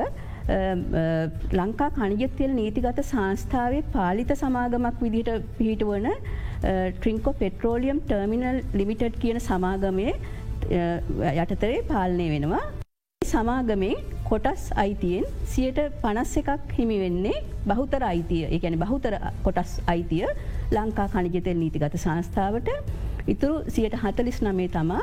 ලංකා කණජතෙල් නීතිගත සංස්ථාවේ පාලිත සමාගමක් විදිහට පිහිටුවන ට්‍රිංකෝ පෙට්‍රෝලියම් ටර්මිනල් ලිමිටඩ් කියන සමාගමය යටතරේ පාලනය වෙනවා. සමාගමේ කොටස් අයිතියෙන් සියට පනස් එකක් හිමි වෙන්නේ බහුතර අයිතිය එකැන බහුතර කොටස් අයිතිය ලංකා කණජතෙල් නීතිගත සංස්ථාවට ඉතුරු සියට හතලිස් නමේ තමා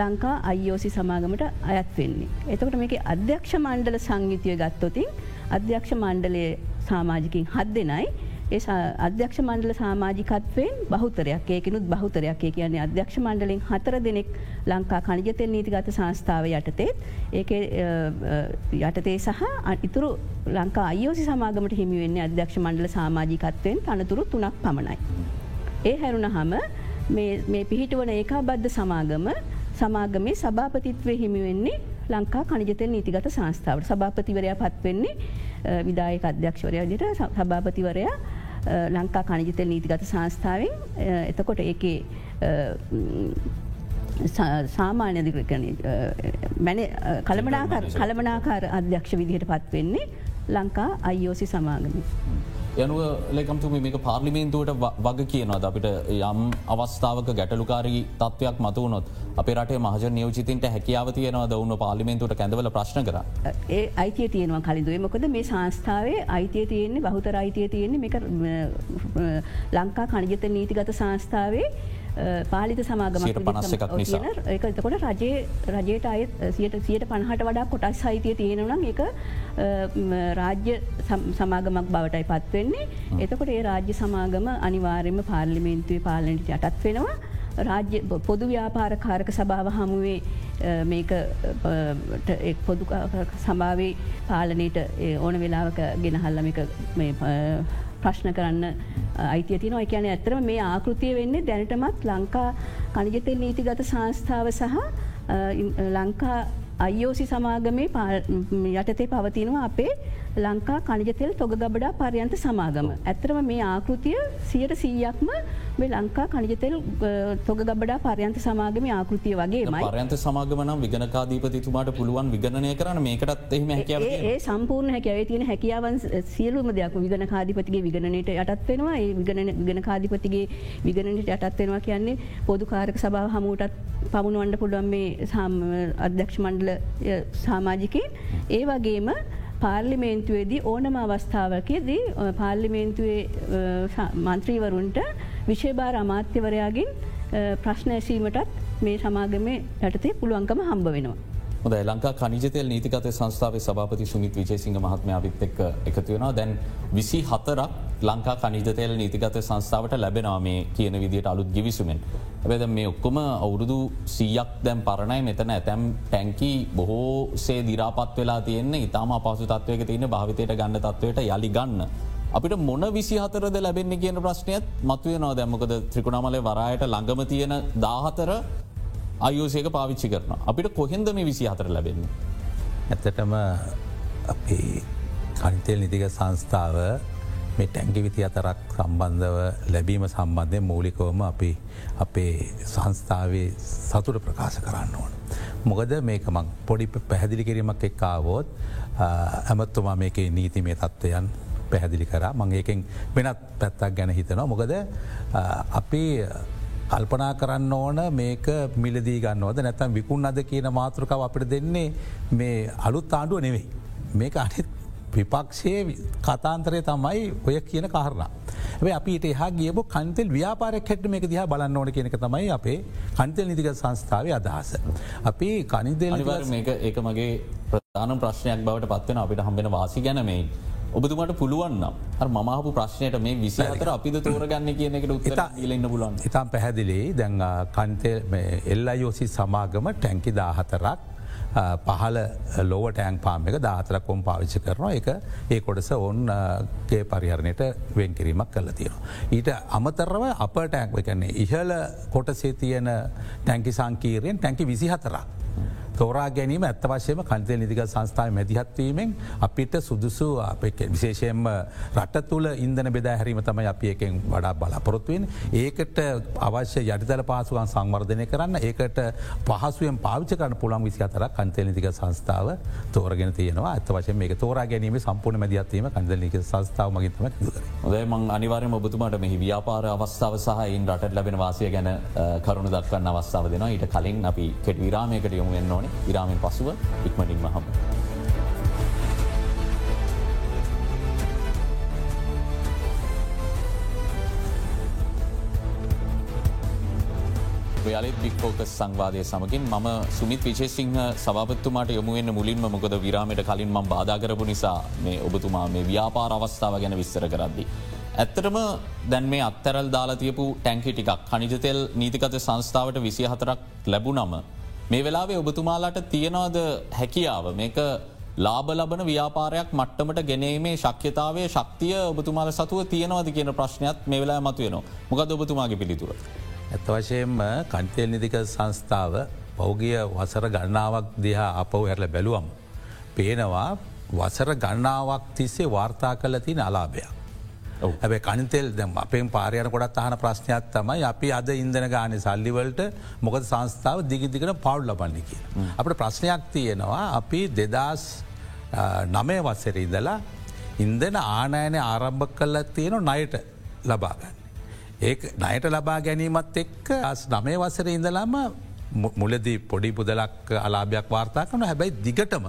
ලංකා අයිෝසි සමාගමට අයත් වෙන්නේ. එතකට මේක අධ්‍යක්ෂ මණ්ඩල සංයුතිය ගත්තොතින් අධ්‍යක්ෂ මණ්ඩලය සාමාජිකින් හත් දෙනයි ඒ අධ්‍යක්ෂ මණ්ඩල සාමාජිකත්වයෙන් බහුතරයක් ඒකනුත් බහුතරයක් ඒ කියන්නේ අධ්‍යක්ෂ මණ්ඩලින් හතර දෙනෙක් ලංකා කනිජතෙල් නීතිගත සංස්ථාව යටතේත් ඒක යටතේ සහ ඉතුරු ලංකා අයෝසි සමාගමට හිමිවෙන්නේ අධ්‍යක්ෂ මණ්ඩල සාමාජිකත්වයෙන් තනතුරු තුනක් පමණයි. ඒ හැරුණ හම මේ පිහිටුවන ඒකා බද්ධ සමාගම සමාගමේ සභාපතිත්වය හිමිවෙන්නේ ලංකා කනිජතෙල් නීතිගත සංස්ථාවට සභාපතිවරයා පත්වෙන්නේ විදායක අධ්‍යක්ෂවරය විදිට සභාපතිවරයා ලංකා කණජිතෙල් නීතිගත සංස්ථාවෙන් එතකොට ඒකේ සාමාන්‍ය දිකරන මැන කළමනාකාර අධ්‍යක්ෂ විදිහට පත්වෙන්නේ ලංකා අයිෝසි සමාගමි. යනුව ලෙකම්තුම මේක පාර්ලිමේන්තුවට වග කියනවද? අපිට යම් අවස්ථාවක ගැටලුකාරී තත්වයක් මතුවනොත් අප රට මහජ නියෝජිතන්ට හැකියාව තියෙනවා දවුණ පාලිමේන්තුවට කැඳවල ප්‍රශ්න කර. ඒ අයිතිය තියෙනවා කලින්දුවේ මොකද මේ සංස්ථාවේ අයිතිය තියෙන්නේ බහුතර අයිතිය තියෙන්නේ එක ලංකා කණජත නීතිගත සංස්ථාවේ පාලිත පනස්සකක් නිසා. ඒක එතකොට රජයේ රජයට අය සියට සියට පණහට වඩා කොටස් සහිතය තියෙනනම් එක රාජ්‍ය සමාගමක් බවටයි පත්වෙන්නේ එතකොට ඒ රාජ්‍ය සමාගම අනිවාර්යම පාර්ලිමේන්තුවේ පාලනට යටත් වෙනවා. රාජ්‍ය පොදු ව්‍යාපාර කාරක සභාව හමුවේ මේක පොදු සභාවේ පාලනයට ඕන වෙලාවක ගෙනහල්ලමික ප්‍රශ්න කරන්න අයිතිය තින එකන ඇතරම මේ ආකෘතිය වෙන්නේ දැනටමත් ලංකා කනිජතෙල් නීතිගත සංස්ථාව සහ ලංකා අයිෝසි සමාගමේ යටතේ පවතිනවා අපේ ලංකා කනිජතෙල් තොග ගබඩා පරයන්ත සමාගම. ඇතරම මේ ආකෘතිය සියට සීයක්ම මේ ලංකා කනිජතෙල් තොග ගබඩා පරයන්ත සමාගම ආකෘතිය වගේ මයි පරයන්ත සමාගමනම් විගනකාදීපතිතුමාට පුළුවන් විගණනය කරන මේකටත් එහම හැකියාව ඒ සම්පූර්ණ හැකැව තියෙන හැකියාවන් සියලුම දෙයක්. විගන කාධිපතිගේ විගණනයට යටත් වෙනවා. ඒ විගන විගන කාධිපතිගේ විගණනට යටත් වෙනවා කියන්නේ පොදු කාරක සභාව හමුවටත් පමුණුවන්ඩ පුළුවන් මේ අධ්‍යක්ෂ මණ්ඩල සාමාජිකෙන් ඒ වගේම පාර්ලිමේන්තුවේදී ඕනම අවස්ථාවකදී පාර්ලිමේන්තුවේ මන්ත්‍රීවරුන්ට විශේභාර අමාත්‍යවරයාගින් ප්‍රශ්න ඇසීමටත් මේ සමාගමේ යටතේ පුළුවන්කම හම්බ වෙනවා. හොද ලංකා කනිජතෙල් නීතිකත සංස්ථාව සභාපති සුමිත් විජේසිංහ මහත්මයාවිත් එක් එකතු වෙනවා දැන් විසි හතරක් ලංකා කනිජතෙල් නීතිගත සංස්ථාවට ලැබෙනවා මේ කියන විදිට අලුත් ගිවිසුමෙන්. ඇබැද මේ ඔක්කොම අවුරුදු සීයක් දැම් පරණයි මෙතන ඇතැම් ටැන්කි බොහෝ සේ දිරාපත් වෙලා තියෙන්නේ ඉතාම අපසු තත්වයක තියෙන භාවිතයට ගන්න තත්වයට යළි ගන්න. අපිට මොන විසි හතරද ලැබෙන්නේ කියන ප්‍රශ්නයත් මතුවේ නෝ දැම්මකද ත්‍රිකුණමලේ වරායට ළඟම තියෙන දාහතර අයෝසයක පාවිච්චි කරන. අපිට කොහෙන්ද මේ විසි හතර ලැබෙන්නේ. ඇත්තටම අපි කනිතෙල් නිතික සංස්ථාව මේ ටැන්ගි විති අතරක් සම්බන්ධව ලැබීම සම්බන්ධය මූලිකවම අපි අපේ සංස්ථාවේ සතුට ප්‍රකාශ කරන්න ඕන. මොකද මේක මං පොඩි පැහැදිලි කිරීමක් එක්කාවෝත් ඇමත්තුමා මේක නීති මේ තත්ත්වයන් පැහැදිලි කර මං ඒකෙන් වෙනත් පැත්තක් ගැන හිතනවා. මොකද අපි කල්පනා කරන්න ඕන මේක මිලදී ගන්නවද නැතම් විකුන් අද කියන මාතෘකාව අපට දෙන්නේ මේ අලුත් ආණ්ඩුව නෙවෙයි. මේක අනිත් විපක්ෂයේ කතාන්තරය තමයි ඔය කියන කාරණ. අපිට එහා ගියබ කන්තෙල් ව්‍යාපාරක් හැට මේක දිහා බලන්න ඕන කියනක තමයි අපේ කන්තෙල් නිතික සංස්ථාව අදහස. අපි කනිදෙල් මේක ඒක මගේ ප්‍රධාන ප්‍රශ්නයක් බවට පත්වෙන අපිට හම්බෙන වාසි ගැනමයි. ඔබතුමට පුළුවන්නම් මහපු ප්‍රශ්නයට මේ විසි අතර අපිද තෝරගන්න කියන එකට උත්තර ඉලන්න පුලන් ඉතාම් පැහැදිලි දැන් කන්තෙල් එල්ලයෝසි සමාගම ටැන්කි දාහතරක් පහල ලෝව ටෑන් පාම එක දාතරක්කොම් පාවිච්චි කරනවා එක ඒ කොටස ඔවුන්ගේ පරිහරණයට වෙන් කිරීමක් කල තියෙනවා. ඊට අමතරව අප ටෑන්ක් කන්නේ ඉහල කොටසේ තියෙන ටැන්කි සංකීරයෙන් ටැන්කි විසි හතරක්. තෝරා ගැනීම ඇත්ත වශයම කන්තය නිදික සංස්ථාව මැදිහත්වීමෙන් අපිට සුදුසු අප විශේෂයෙන්ම රට තුළ ඉන්දන බෙදා හැරීම තමයි අපි එකෙන් වඩා බලාපොරොත්තුවෙන් ඒකට අවශ්‍ය යටිතල පාසුවන් සංවර්ධනය කරන්න ඒකට පහසුවෙන් පාවිච කරන පුළන් විසි අතර කන්තය නිතික සංස්ථාව තෝරගෙන තියෙනවා. ඇත වශය මේ තෝරා ගැනීම සම්පූර්ණ මැදිහත්වීම කන්දලික සංස්ථාව මගිතම දුර. ඔදේ මං අනිවාරම ඔබතුමාට මෙහි ව්‍යාපාර අවස්ථාව සහයින් රට ලැබෙන වාසය ගැන කරුණු දක්වන්න අවස්ථාව දෙෙන ඊට කලින් අපි කෙට විරාමයකට යොමු වෙන්න ඕනේ. විරාමෙන් පසුව ඉක්මනින්ම හම. යාලත් බික් ෆෝකස් සංවාදය සමගින් මම සුමිත් විශේසිංහ සභපත්තුමාට යොමුවෙන්න මුලින්ම මොකද විරාමයට කලින් ම බාධාකරපු නිසා මේ ඔබතුමා මේ ව්‍යාපාර අවස්ථාව ගැන විස්තර කරද්දි. ඇත්තටම දැන් මේ අත්තරල් දාලතියපු ටැන්කි ටිකක් කනිජතෙල් නීතිකත සංස්ථාවට විසි හතරක් ලැබුනම. මේ වෙලාවේ ඔබතුමාලාට තියෙනවාද හැකියාව මේක ලාබ ලබන ව්‍යාපාරයක් මට්ටමට ගැනීමේ ශක්්‍යතාවය ශක්තිය ඔබතුමාල සතුව තියෙනවද කියන ප්‍රශ්නයක් මේ වෙලා මතුවයනවා මොකද ඔබතුමාගේ පිළිතුර. ඇත්ත වශයෙන්ම කන්තෙල් නිදික සංස්ථාව පෞගිය වසර ගණනාවක් දිහා අපව හැරල බැලුවම්. පේනවා වසර ගණනාවක් තිස්සේ වාර්තා කල තින අලාභයක්. ඇැබයි කනිතෙල් දැම් අපෙන් පාරයන කොඩත් අහන ප්‍රශ්නයක් තමයි අපි අද ඉන්දන ගාන සල්ලිවලට මොකද සංස්ථාව දිගිදිකට පවුල් ලබන්න කිය. අපට ප්‍රශ්නයක් තියෙනවා අපි දෙදස් නමය වස්සර ඉදලා ඉන්දන ආනෑනය ආරම්භ කල්ල තියෙන නයට ලබාගන්න. ඒ නයට ලබා ගැනීමත් එක්ක අස් නමය වසර ඉඳලාම මුලදී පොඩි පුදලක් අලාභයක් වාර්තා කන හැබැයි දිගටම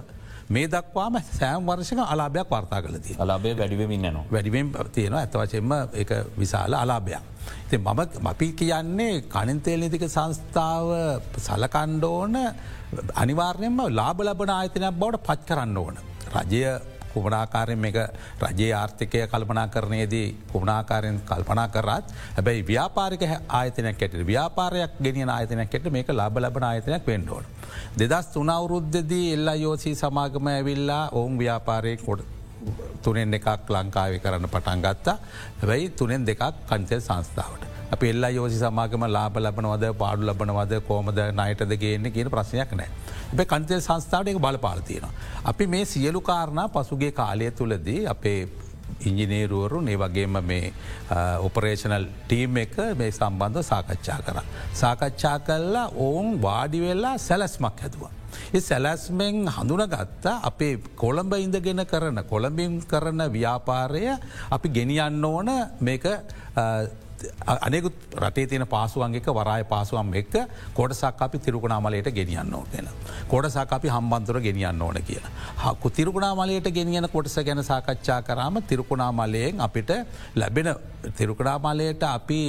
මේ දක්වාම සෑම් වර්ෂක අලාභයක් වාර්තා කලති අලාබේ වැඩිවමින් නවා වැඩිවෙන් තියෙනවා ඇතවශයෙන්ම එක විශාල අලාභයක්. ති මම මපි කියන්නේ කනින්තේල් නිතික සංස්ථාව සලකණ්ඩෝන අනිවාර්යයෙන්ම ලාබ ලබන ආයතනයක් බවට පච් කරන්න ඕන. රජය කුමනාකාරයෙන් එක රජයේ ආර්ථිකය කල්පනා කරනයේදී කුමනාකාරයෙන් කල්පනා කරත් හැබැයි ව්‍යාපාරික ආයතනයක් ඇට ව්‍යාපාරයක් ගෙනියන ආයතනයක් ඇට මේක ලබ ලබන ආයතනයක් වෙන්ඩෝඩ. දෙදස් තුනවුරුද්ධදී එල්ලා යෝසී සමාගම ඇවිල්ලා ඔවුන් ව්‍යාපාරය කොට තුනෙන් එකක් ලංකාව කරන්න පටන් ගත්තා හැබැයි තුනෙන් දෙකක් කන්තෙල් සංස්ථාවට. අප එල්ලා යෝසි සමාගම ලාබ ලබනවද පාඩු ලබනවද කෝමද නයටද ගේන්න කියන ප්‍රශ්නයක් නෑ. එබ කන්තෙල් සංස්ථාවට එක බලපාලතියෙනවා. අපි මේ සියලු කාරණා පසුගේ කාලය තුළදී අපේ ඉංජිනේරුවරු ඒ වගේම මේ ඔපරේෂනල් ටීම් එක මේ සම්බන්ධ සාකච්ඡා කර. සාකච්ඡා කල්ලා ඔවුන් වාඩිවෙල්ලා සැලස්මක් හැතුවා. ඒ සැලැස්මෙන් හඳුනගත්තා අපේ කොළඹ ඉඳගෙන කරන කොළඹින් කරන ව්‍යාපාරය අපි ගෙනියන්න ඕන මේක අනෙකුත් රටේ තියෙන පාසුවන්ගේ වරාය පාසුවම් එක්ක කොටසක් අපි තිරුකුණාමලයට ගෙනියන්න ඕ කියෙන. කොටසක් අපි හම්බන්තුර ගෙනියන්න ඕන කියලා. හකු තිරුකුණාමලයට ගෙනියන කොටස ගැන සාකච්ඡා කරාම තිරුකුණාමලයෙන් අපිට ලැබෙන තිරුකුණාමලයට අපි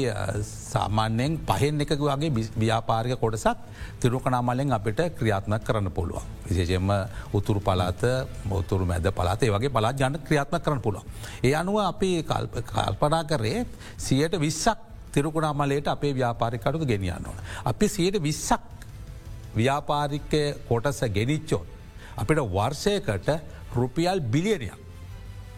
සාමාන්‍යයෙන් පහෙන් එක වගේ ව්‍යාපාරික කොටසක් තිරුකනාමලෙන් අපිට ක්‍රියාත්මක් කරන්න පුළුවන්. විශේෂෙන්ම උතුරු පලාත බෞතුරු මැද පලාතේ වගේ පලාත් ජන ක්‍රියාත්ම කරන්න පුළුව. ඒ අනුව අපි කල්පනා කරේ සියට විස්සක් තිරුකුණාමලයට අපේ ව්‍යාපාරිකටු ගෙනියන්න ඕන. අපි සියට විස්සක් ව්‍යාපාරිකය කොටස ගෙනිච්චොත්. අපිට වර්ෂයකට රුපියල් බිලියනයක්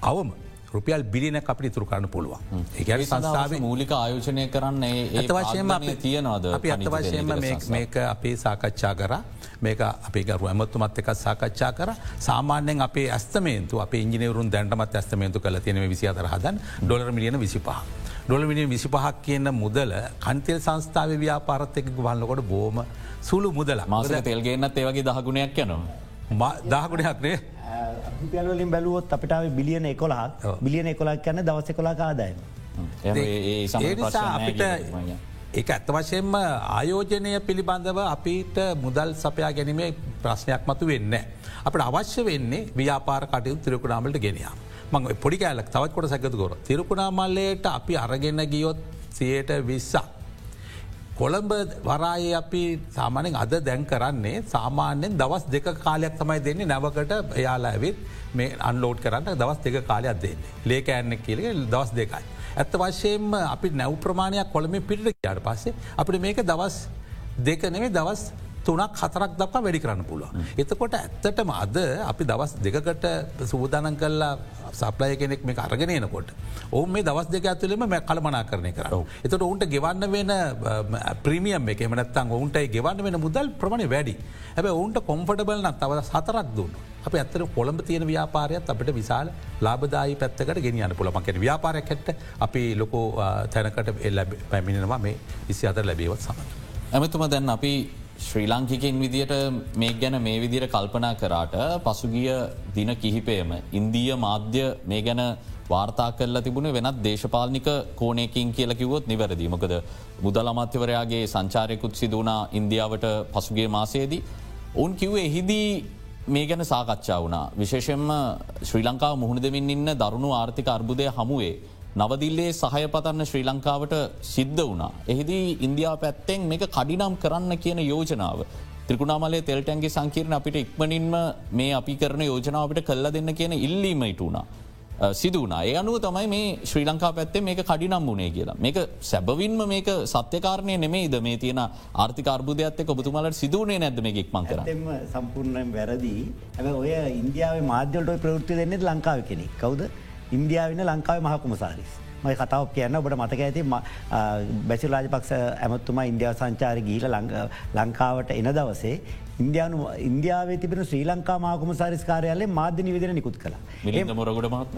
අවම රුපියල් බිලින අපිට තුරු කරන්න පුළුවන් ඒ සංස්ථාව මූලික ආයෝජනය කරන්න ඒ වශයෙන් තියනවාද අපි අත වශයෙන්ම මේක අපේ සාකච්ඡා කර මේක අපි ගරු ඇමත්තුමත් එකක් සාකච්ඡා කර සාමාන්‍යෙන් අපේ ඇස්තමේන්තු අප ඉංජිනවරුන් දැන්ටමත් ඇස්තමේන්තු කල තියෙන විසි අතර හදන් ඩොලර මිලියන විසිපහ. ඩොලමිනිිය විසිපහක් කියන්න මුදල කන්තෙල් සංස්ථාව ව්‍යාපාරත් එකක වන්නකොට බෝම සුළු මුදල මාසක තෙල්ගේන්නත් ඒවගේ දහගුණයක් යනවා. දහගුණයක්නේ රුපියල්වලින් බැලුවොත් අපිටාව බිලියන එකොලා බිලියන එකොලක් කන්න දවස කොලා කාදායම. ඒනිසා අපිට ඒ ඇත්ත වශයෙන්ම ආයෝජනය පිළිබඳව අපිට මුදල් සපයා ගැනීමේ ප්‍රශ්නයක් මතු වෙන්න. අපට අවශ්‍ය වෙන්නේ ව්‍යාපාර කටයුතු තිරකුණාමලට ගෙනයා. මං පොඩි කෑලක් තවත් කොට සැකතුකොර. තිරකුණාමල්ලයට අපි අරගෙන ගියොත් සියයට විස්සක්. කොළඹ වරාය අපි සාමානෙන් අද දැන් කරන්නේ සාමාන්‍යෙන් දවස් දෙක කාලයක් තමයි දෙන්නේ නැවකට එයාලා ඇවිත් මේ අන්ලෝඩ් කරන්න දවස් දෙක කාලයක් දෙන්නේ. ලේක ඇන්න කියලක දවස් දෙකයි. ඇත්ත වශයෙන්ම අපි නැව් ප්‍රමාණයක් කොළම පිට යාට පස්සේ අපිට මේක දවස් දෙක නෙවේ දවස් තුනක් හතරක් දක්වා වැඩි කරන්න පුළුව. එතකොට ඇත්තටම අද අපි දවස් දෙකට සූදානන් කල්ලා සප්ලය කෙනෙක් මේ අරගෙනනකොට. ඔවු මේ දවස් දෙක ඇතුලෙම මැ කළමනා කරණය කර. එතට ඔවුන්ට ගෙවන්න වෙන ප්‍රමියම් එක එමනත්තන් ඔවුන්ට ගෙවන්න වෙන මුදල් ප්‍රමණ වැඩි. හැබ ඔවුන්ට කොම්ෆටබල්න තව සතරක් දුන්න. අප ඇත්තර කොළඹ තියෙන ව්‍යාපාරයත් අපට විශාල ලාබදායි පැත්තකට ගෙනියන්න පුළමකෙන ව්‍යාපාරයක් හැට අපි ලොකෝ තැනකට එල්ල පැමිණෙනවා මේ විසි අතර ලැබේවත් සමඟ. ඇමතුම දැන් අපි ශ්‍රී ලංකිකින් විදියට මේ ගැන මේ විදිර කල්පනා කරාට පසුගිය දින කිහිපයම ඉන්දීය මාධ්‍ය මේ ගැන වාර්තා කල්ල තිබුණ වෙනත් දේශපාලනික කෝනයකින් කියලකිවොත් නිවැරදීමකද මුදල් අමාත්‍යවරයාගේ සංචාරයකුත් සිදුවනා ඉන්දියාවට පසුගේ මාසයේදී. ඔවුන් කිව්වේ එහිදී මේ ගැන සාකච්ඡා වුණා. විශේෂෙන්ම ශ්‍රී ලංකාව මුහුණ දෙමින් ඉන්න දරුණු ආර්ථික අර්බුදය හමුවේ නවදිල්ලේ සහය පතන්න ශ්‍රී ලංකාවට සිද්ධ වනා. එහිදී ඉන්දයා පැත්තෙන් මේක කඩිනම් කරන්න කියන යෝජනාව. ත්‍රිකුණාමලේ තෙල්ටැන්ගේ සංකීරණ අපිට ඉක්මනින්ම මේ අපි කරන යෝජනාවට කල්ල දෙන්න කියන ඉල්ලීමයිට වුණා. සිදුවනා ඒ අනුව තමයි මේ ශ්‍රී ලංකා පැත්තේ මේක කඩිනම් වුණේ කියලා. මේක සැබවින්ම මේක සත්‍යකාරණය නෙමෙයිද? මේ තියෙන ආර්ථිකාර්බුදයක්ත් එක ඔබතුමලට සිදුවනේ නැද මේ එක්මන් කර සම්පූර්ණයෙන් වැරදි. ඇ ඔය ඉන්දියාව මාධ්‍යලට ප්‍රවෘත්ති දෙන්නෙත් ලංකාව කෙනෙක්. කවුද? ඉන්දියාවන්න ලංකාව මහකුමසාරිස්. මයි කතාව කියන්න ඔබට මතක ඇති බැසි රාජපක්ෂ ඇමත්තුමා ඉන්දියාව සංචාර ගීල ලංකාවට එන දවසේ ඉන්දයානු ඉන්දියාවේ තිබෙන ශ්‍රී ලංකා මාකුමසාරිස් කාරයාලේ මාධ්‍ය නිවේදන නිකුත් කළ.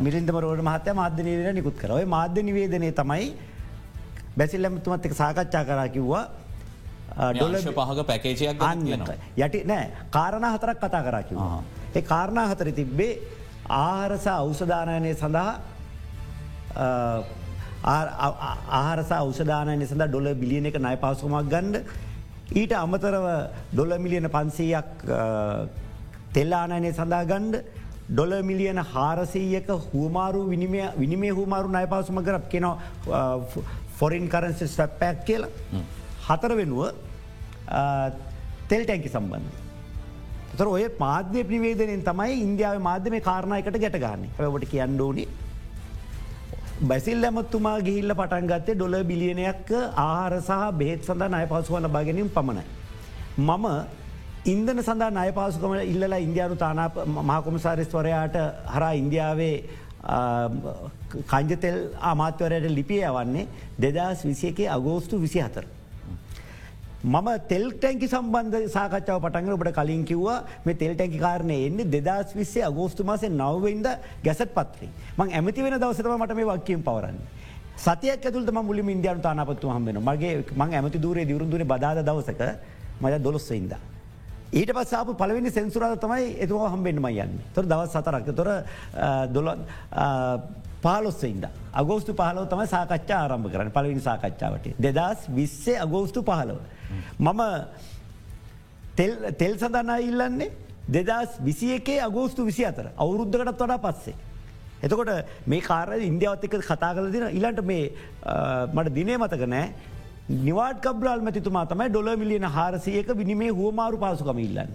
මිලින්දම රෝඩ මහත්‍ය මාධ්‍ය නිවේදන නිකුත් කරව මාධ්‍ය නිවේදනය තමයි බැසිල් ඇමතුමත් එක සාකච්ඡා කරා කිව්වා ඩොල පහක පැකේචයක් යටි නෑ කාරණ හතරක් කතා කරා කිවවා. ඒ කාරණා හතර තිබ්බේ ආහරසා අවසධානයනය සඳහා ආහරසා අවෂධානය සඳ ඩොල බිලියන එක නය පවසුමක් ගණ්ඩ ඊට අමතරව ඩොල මිලියන පන්සීයක් තෙල්ලානයනය සඳහා ගණ්ඩ ඩොල මිලියන හාරසීයක හුවමාරු විනිමේ හුමාරු නය පවසුම කරක් කෙන ෆොරින් කරන්සි ස්වැප්පැක් කියලා. හතර වෙනුව තෙල් ටැන්කි සම්බන්ධ. තර ඔය මාධ්‍ය ප්‍රවේදනෙන් තමයි ඉන්දියාව මාධ්‍යම කාරණයකට ගැටගන්න ඔට කියන්න ඕනි. බැසිල් ඇමත්තුමා ගිහිල්ල පටන් ගත්තේ ඩොල බිලියනයක් ආහාර සහ බෙහෙත් සඳ අය පසුවන බගෙනින් පමණයි. මම ඉන්දන සඳහා අය පාසුකම ඉල්ලලා ඉන්දයානු තානා මහකොමසාරිස්වරයාට හරා ඉන්දියාවේ කංජතෙල් අමාත්‍යවරයට ලිපිය යවන්නේ දෙදස් විසිය එකේ අගෝස්තු විසි හතර. මම තෙල් ටැන්කි සම්බන්ධ සාකච්ඡාව පටන්ග ඔබට කලින් කිව්වා මේ තෙල් ටැකි කාරණය එන්නේ දෙදස් විස්සේ අගෝස්තු මාසේ නවවෙන්ද ගැසට පත්‍රී මං ඇමති වෙන දවසතම මට මේ වක්කීම් පවරන්න. සතියක් ඇතුළට මුලි ඉන්දියන් තානපත්තු හම්බෙන මගේ මං ඇමති දූරේ දිවරුදුන බදාද දවසක මය දොලොස්සඉද. ඊට පස්සාප පලවෙනි සෙන්සුරාද තමයි එතුවා හම්බෙන්ම යන්න තොර දවස් සතරක් තොර දොල පාලොස්සඉද. අගෝස්තු පහලව තම සාකච්ඡා ආරම්භ කරන පලවිනි සාකච්ඡාවට. දෙදස් විස්සේ අගෝස්තු පහලව. මම තෙල් සඳනා ඉල්ලන්නේ දෙදස් විසි එකේ අගෝස්තු විසි අතර අවුරුද්ධකටත් වඩා පස්සේ. එතකොට මේ කාර ඉන්දියාවත් එක කතා කල දින ඉලන්ට මේ මට දිනේ මතක නෑ නිවාට කබ්‍රාල් මැතිතුමා තමයි ඩොල මිලියන හාරසියක විනිමේ හුවමාරු පාසුකම ඉල්ලන්නේ.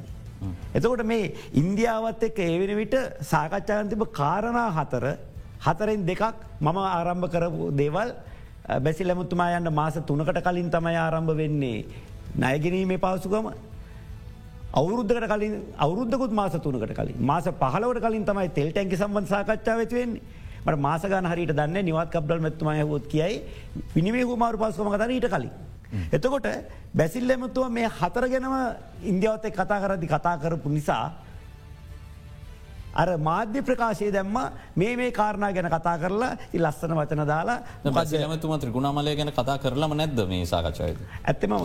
එතකොට මේ ඉන්දියාවත් එක්ක ඒවෙන විට සාකච්ඡාන්තිබ කාරණා හතර හතරෙන් දෙකක් මම ආරම්භ කරපු දේවල් බැසි ලැමුතුමා යන්න මාස තුනකට කලින් තමයි ආරම්භ වෙන්නේ නයගෙනීමේ පාසුකම අවුරුද්ධකට කලින් අවුරුද්ධකුත් මාස තුනකට කලින්. මාස පහලවට කලින් තමයි තෙල් ටැන්කි සම්බන්ධ සාකච්ඡාව වෙන්නේ. මට මාසගන හරිට දන්න නිවත් කබ්ඩල් මෙත්තුමය හොත් කියයි පිනිිවේ හුමාරු පස්සම කතර ඊට කලින්. එතකොට බැසිල් එමතුව මේ හතර ගැනම ඉන්දියාවතය කතා කරදි කතා කරපු නිසා අර මාධ්‍ය ප්‍රකාශය දැම්ම මේ මේ කාරණා ගැන කතා කරලා ලස්සන වචන දාලා මතුම ත්‍රිගුණාමලය ගැන කතා කරලම නැද්ද මේ සාකච්ඡය. ඇත්තම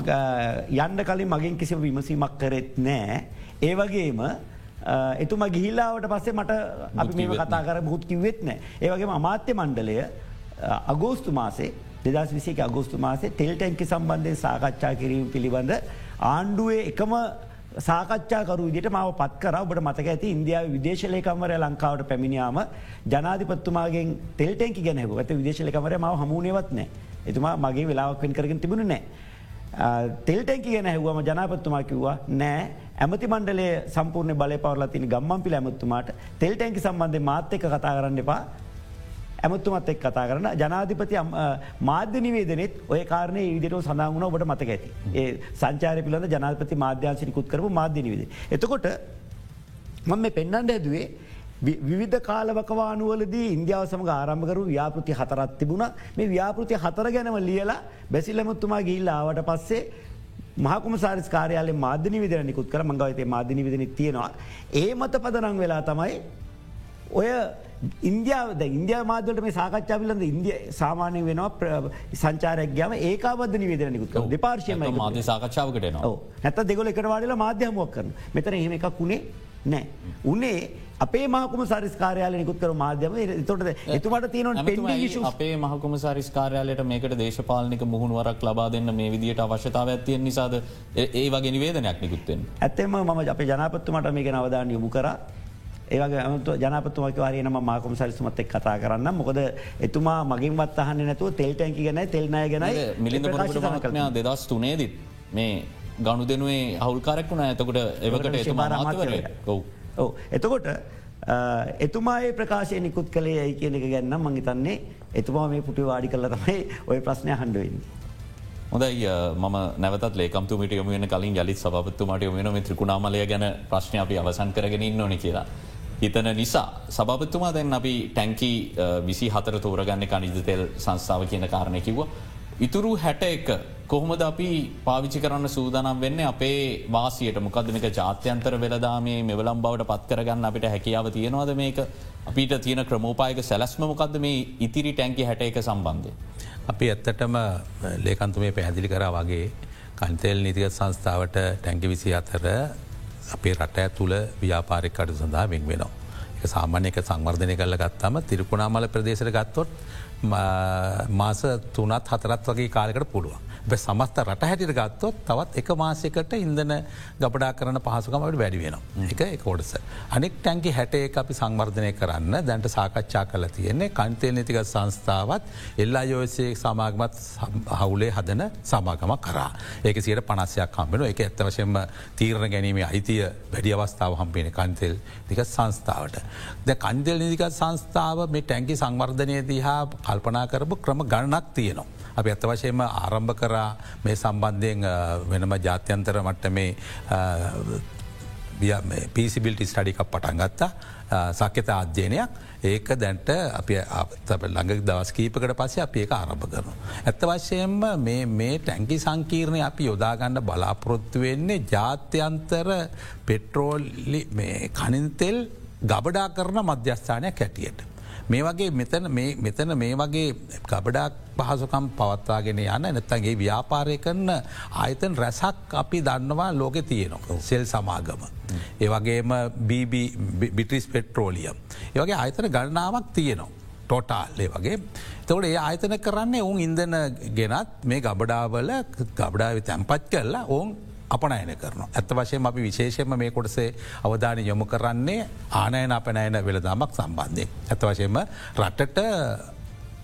යන්ඩ කලින් මගින් කිසිම විමසීමක් කරෙත් නෑ. ඒ වගේම එතුම ගිහිල්ලාවට පස්සේ මට අපි මේ කතා කර මුත් කිවෙත් නෑ. ඒවගේ අමාත්‍ය මණ්ඩලය අගෝස්තු මාසේ දෙදස් විසික අගෝස්තු මාසේ තෙල්ටැන්කි සම්බන්ධය සාකච්ඡා කිරීම පිළිබඳ ආණ්ඩුවේ එකම සාකච්ඡාකරු විදිට මාව පත් කර. ඔබට මතක ඇති ඉන්දියාව විදේශලයකමරය ලංකාවට පැමිණියාම ජනාධිපත්තුමාගෙන් තෙල්ටෙන්කි ගැනහක ඇත විදේශලකමර ම හමුණේවත් නෑ එතුමා මගේ වෙලාවක් වෙන් කරගෙන තිබුණ නෑ. තෙල්ටැන්කි ගැන හැවම ජනාපත්තුමා කිව්වා නෑ ඇමති මණ්ඩලේ සම්පූර්ණ බල පවරලා තින ගම්මන් පිළ ඇමත්තුමාට තෙල්ටැන්කි සම්බන්ධය මාත්‍යක කතා කරන්න එපා. ඇමත්තුමත් එක් කතා කරන ජනාධිපති අම්- අ, මාධ්‍ය නිවේදනෙත් ඔය කාරණය විදිරෝ සඳහගුණ ඔබට මතක ඇති. ඒ සංචාරය පිළඳ ජනාධපති මාධ්‍යංශිකුත් කරපු මාධ්‍ය නිවේද. එතකොට මම මේ පෙන්න්නට ඇදුවේ වි- විවිධ කාලවකවානුවලදී ඉන්දියාව සමඟ ආරම්භකරු ව්‍යාපෘති හතරත් තිබුණ මේ ව්‍යාපෘති හතර ගැනව ලියලා බැසිලමුත්තුමා ගිල්ල ආවට පස්සේ මහකුම සාරිස් කාරයාලේ මාධ්‍ය විදර නිකුත් කර මංගවතේ මාධ්‍ය විදන තියෙනවා. ඒ මත පදනං වෙලා තමයි ඔය ඉන්දියාවද ඉන්දිය මාදට මේ සාකච්ඡා පිලඳ ඉන්දිය සාමානය වෙනවා ප්‍ර- සංචාරයක් ගම ඒකාබද්ධ නිවේදන නිකුත් දෙපාර්ශයම මාධ්‍ය සාකච්ඡාවකටනවා. නැත දෙගොල එකට වාඩලා මාධ්‍යහමුවක් කරන මෙතන එහෙම එකක් වුණේ නෑ. උනේ අපේ මහකුම සරිස්කාරයාල නිකුත් කර මාධ්‍යම. තොට එතුමට තියනොට පෙන්ඩි ශු අපේ මහකුම සරිස්කාරයාලයට මේකට දේශපාලනික මුහුණුවරක් ලබා දෙන්න මේ විදිට අවශ්‍යතාව ඇතියෙන් නිසාද? ඒ- වගේ නිවේදනයක් නිකුත්තෙන්. ඇත්තෙම මම අපේ ජනපත්තුමට මේක නවදාන යොමු කර ඒවගේ ඇමතු ජනපතුමක වාරයනම මාකුම සරිසුමත් එක් කතා කරන්න මොකද එතුමා මගින්වත් අහන්න නැතුව තෙල්ටැන්කි ගැන තෙල්නය ගැන මිලිඳ පොරටමක්ඥා දෙදස් තුනේදිත් මේ ගණු දෙනුවේ හවුල්කාරක් වුණ. ඇතකොට එවකට එතුමා මාතවරය ඔව්. එතකොට අ, එතුමා ඒ ප්‍රකාශය නිකුත් කළේ ඇයි කියන එක ගැන්න මංහිතන්නේ එතුමා මේ පුටි වාඩි කල තමයි ඔය ප්‍රශ්නය හන්ඩුවන්නේ. හොඳයි අ, මම නැවත ලේකම්තුමට යොමෙන කලින් යලි සභපත්තුමට යොමෙන මේ ත්‍රිකුණාමලය ගැන ප්‍රශ්නය අපි අවසන් කරගෙන ඉන්න ඕනි කියලා. හිතන නිසා සභපත්තුමා දැන් අපි ටැන්කි විසි හතර තෝරගන්න කනිජ තෙල් සංස්ථාව කියන කාරණය කිව්ව. ඉතුරු හැට එක කොහොමද අපි පාවිච්චි කරන්න සූදානම් වෙන්න අපේ වාසියට මොකදමික ජාත්‍යන්තර වෙලදාමේ මෙවලම් බවට පත් කරගන්න අපිට හැකියාව තියෙනවාද මේක අපිට තියෙන ක්‍රමෝපායක සැලස්ම මොකක්ද මේ ඉතිරි ටැන්කි හැට එක සම්බන්ධය. අපි ඇත්තටම ලේකන්තුමේ පැහැදිලි කර වගේ කන්තෙල් නීතික සංස්ථාවට ටැංකි විසි අතර අපේ රට ඇතුළ ව්‍යාපාරික කටු සඳහා වෙන් වෙනවා. එක සාමාන්‍යක සංවර්ධනය කල්ල ගත්තම තිරුකුණාමල ප්‍රදේශර ගත්තොත් ම- මාස තුනත් හතරත් වගේ කාලකට පුළුවන්. සමස්ත රට හැටිට ගත්තොත් තවත් එක මාසයකට ඉන්දන ගබඩා කරන පහසුකමට වැඩි වෙනවා. එක එක කොඩස. අනෙක් ටැන්කි හැට අපි සංවර්ධනය කරන්න දැන්ට සාකච්ඡා කල තියෙන්නේ කන්තය නතික සංස්ථාවත් එල්ලා යෝසේ සමාගමත් සම්- හවුලේ හදන සමාගම කරා. ඒක සියට පනස්සයක් හම්බෙන එක ඇත්ත වශයෙන්ම තීරණ ගැනීමේ අයිතිය වැඩි අවස්ථාව හම්පේන කන්තෙල් නික සංස්ථාවට. ද කන්දෙල් නිදික සංස්ථාව මේ ටැන්කි සංවර්ධනය දිහා කල්පනා කරපු ක්‍රම ගණනක් තියනවා. අපි ඇත්ත වශයෙන්ම ආරම්භ කරා මේ සම්බන්ධයෙන් අ, වෙනම ජාත්‍යන්තර මට්ට මේ පිසිබිල්ටි ස්ටඩිකක් පටන් ගත්තා සක්්‍යත අධ්‍යයනයක් ඒක දැන්ට අපි ළඟ දවස් කීපකට පස්සේ අප ඒක ආරම්භ කරනු. ඇත්ත වශයෙන්ම මේ- මේ ටැන්කි සංකීර්ණය අපි යොදාගන්න බලාපොරොත්තු වෙන්නේ ජාත්‍යන්තර පෙට්‍රෝල්ලි කනින්තෙල් ගබඩා කරන මධ්‍යස්ථානයක් හැටියට. මේ වගේ මෙතන මෙතන මේ වගේ ගබඩක් පහසුකම් පවත්වාගෙන යන්න නැත්තගේ ව්‍යාපාරය කරන ආයතන් රැසක් අපි දන්නවා ලෝකෙ තියනවා සෙල් සමාගම. ඒ වගේම බිටිස් පෙට්‍රෝලියම්. ඒවගේ ආයතන ගණනාවක් තියනවා. ටෝටාල්ලේ වගේ තවට ඒ ආයතන කරන්නේ ඔවුන් ඉන්දන ගෙනත් මේ ගබඩාවල ගබඩාව තැන්පත් කරලා ඔවුන් අපනයන කරන. ඇත්ත වශයෙන් අපි විශේෂම මේ කොටසේ අවධාන යොමු කරන්නේ ආනයන අපනෑන වෙළදාමක් සම්බන්ධය. ඇත්ත වශයෙන්ම රටට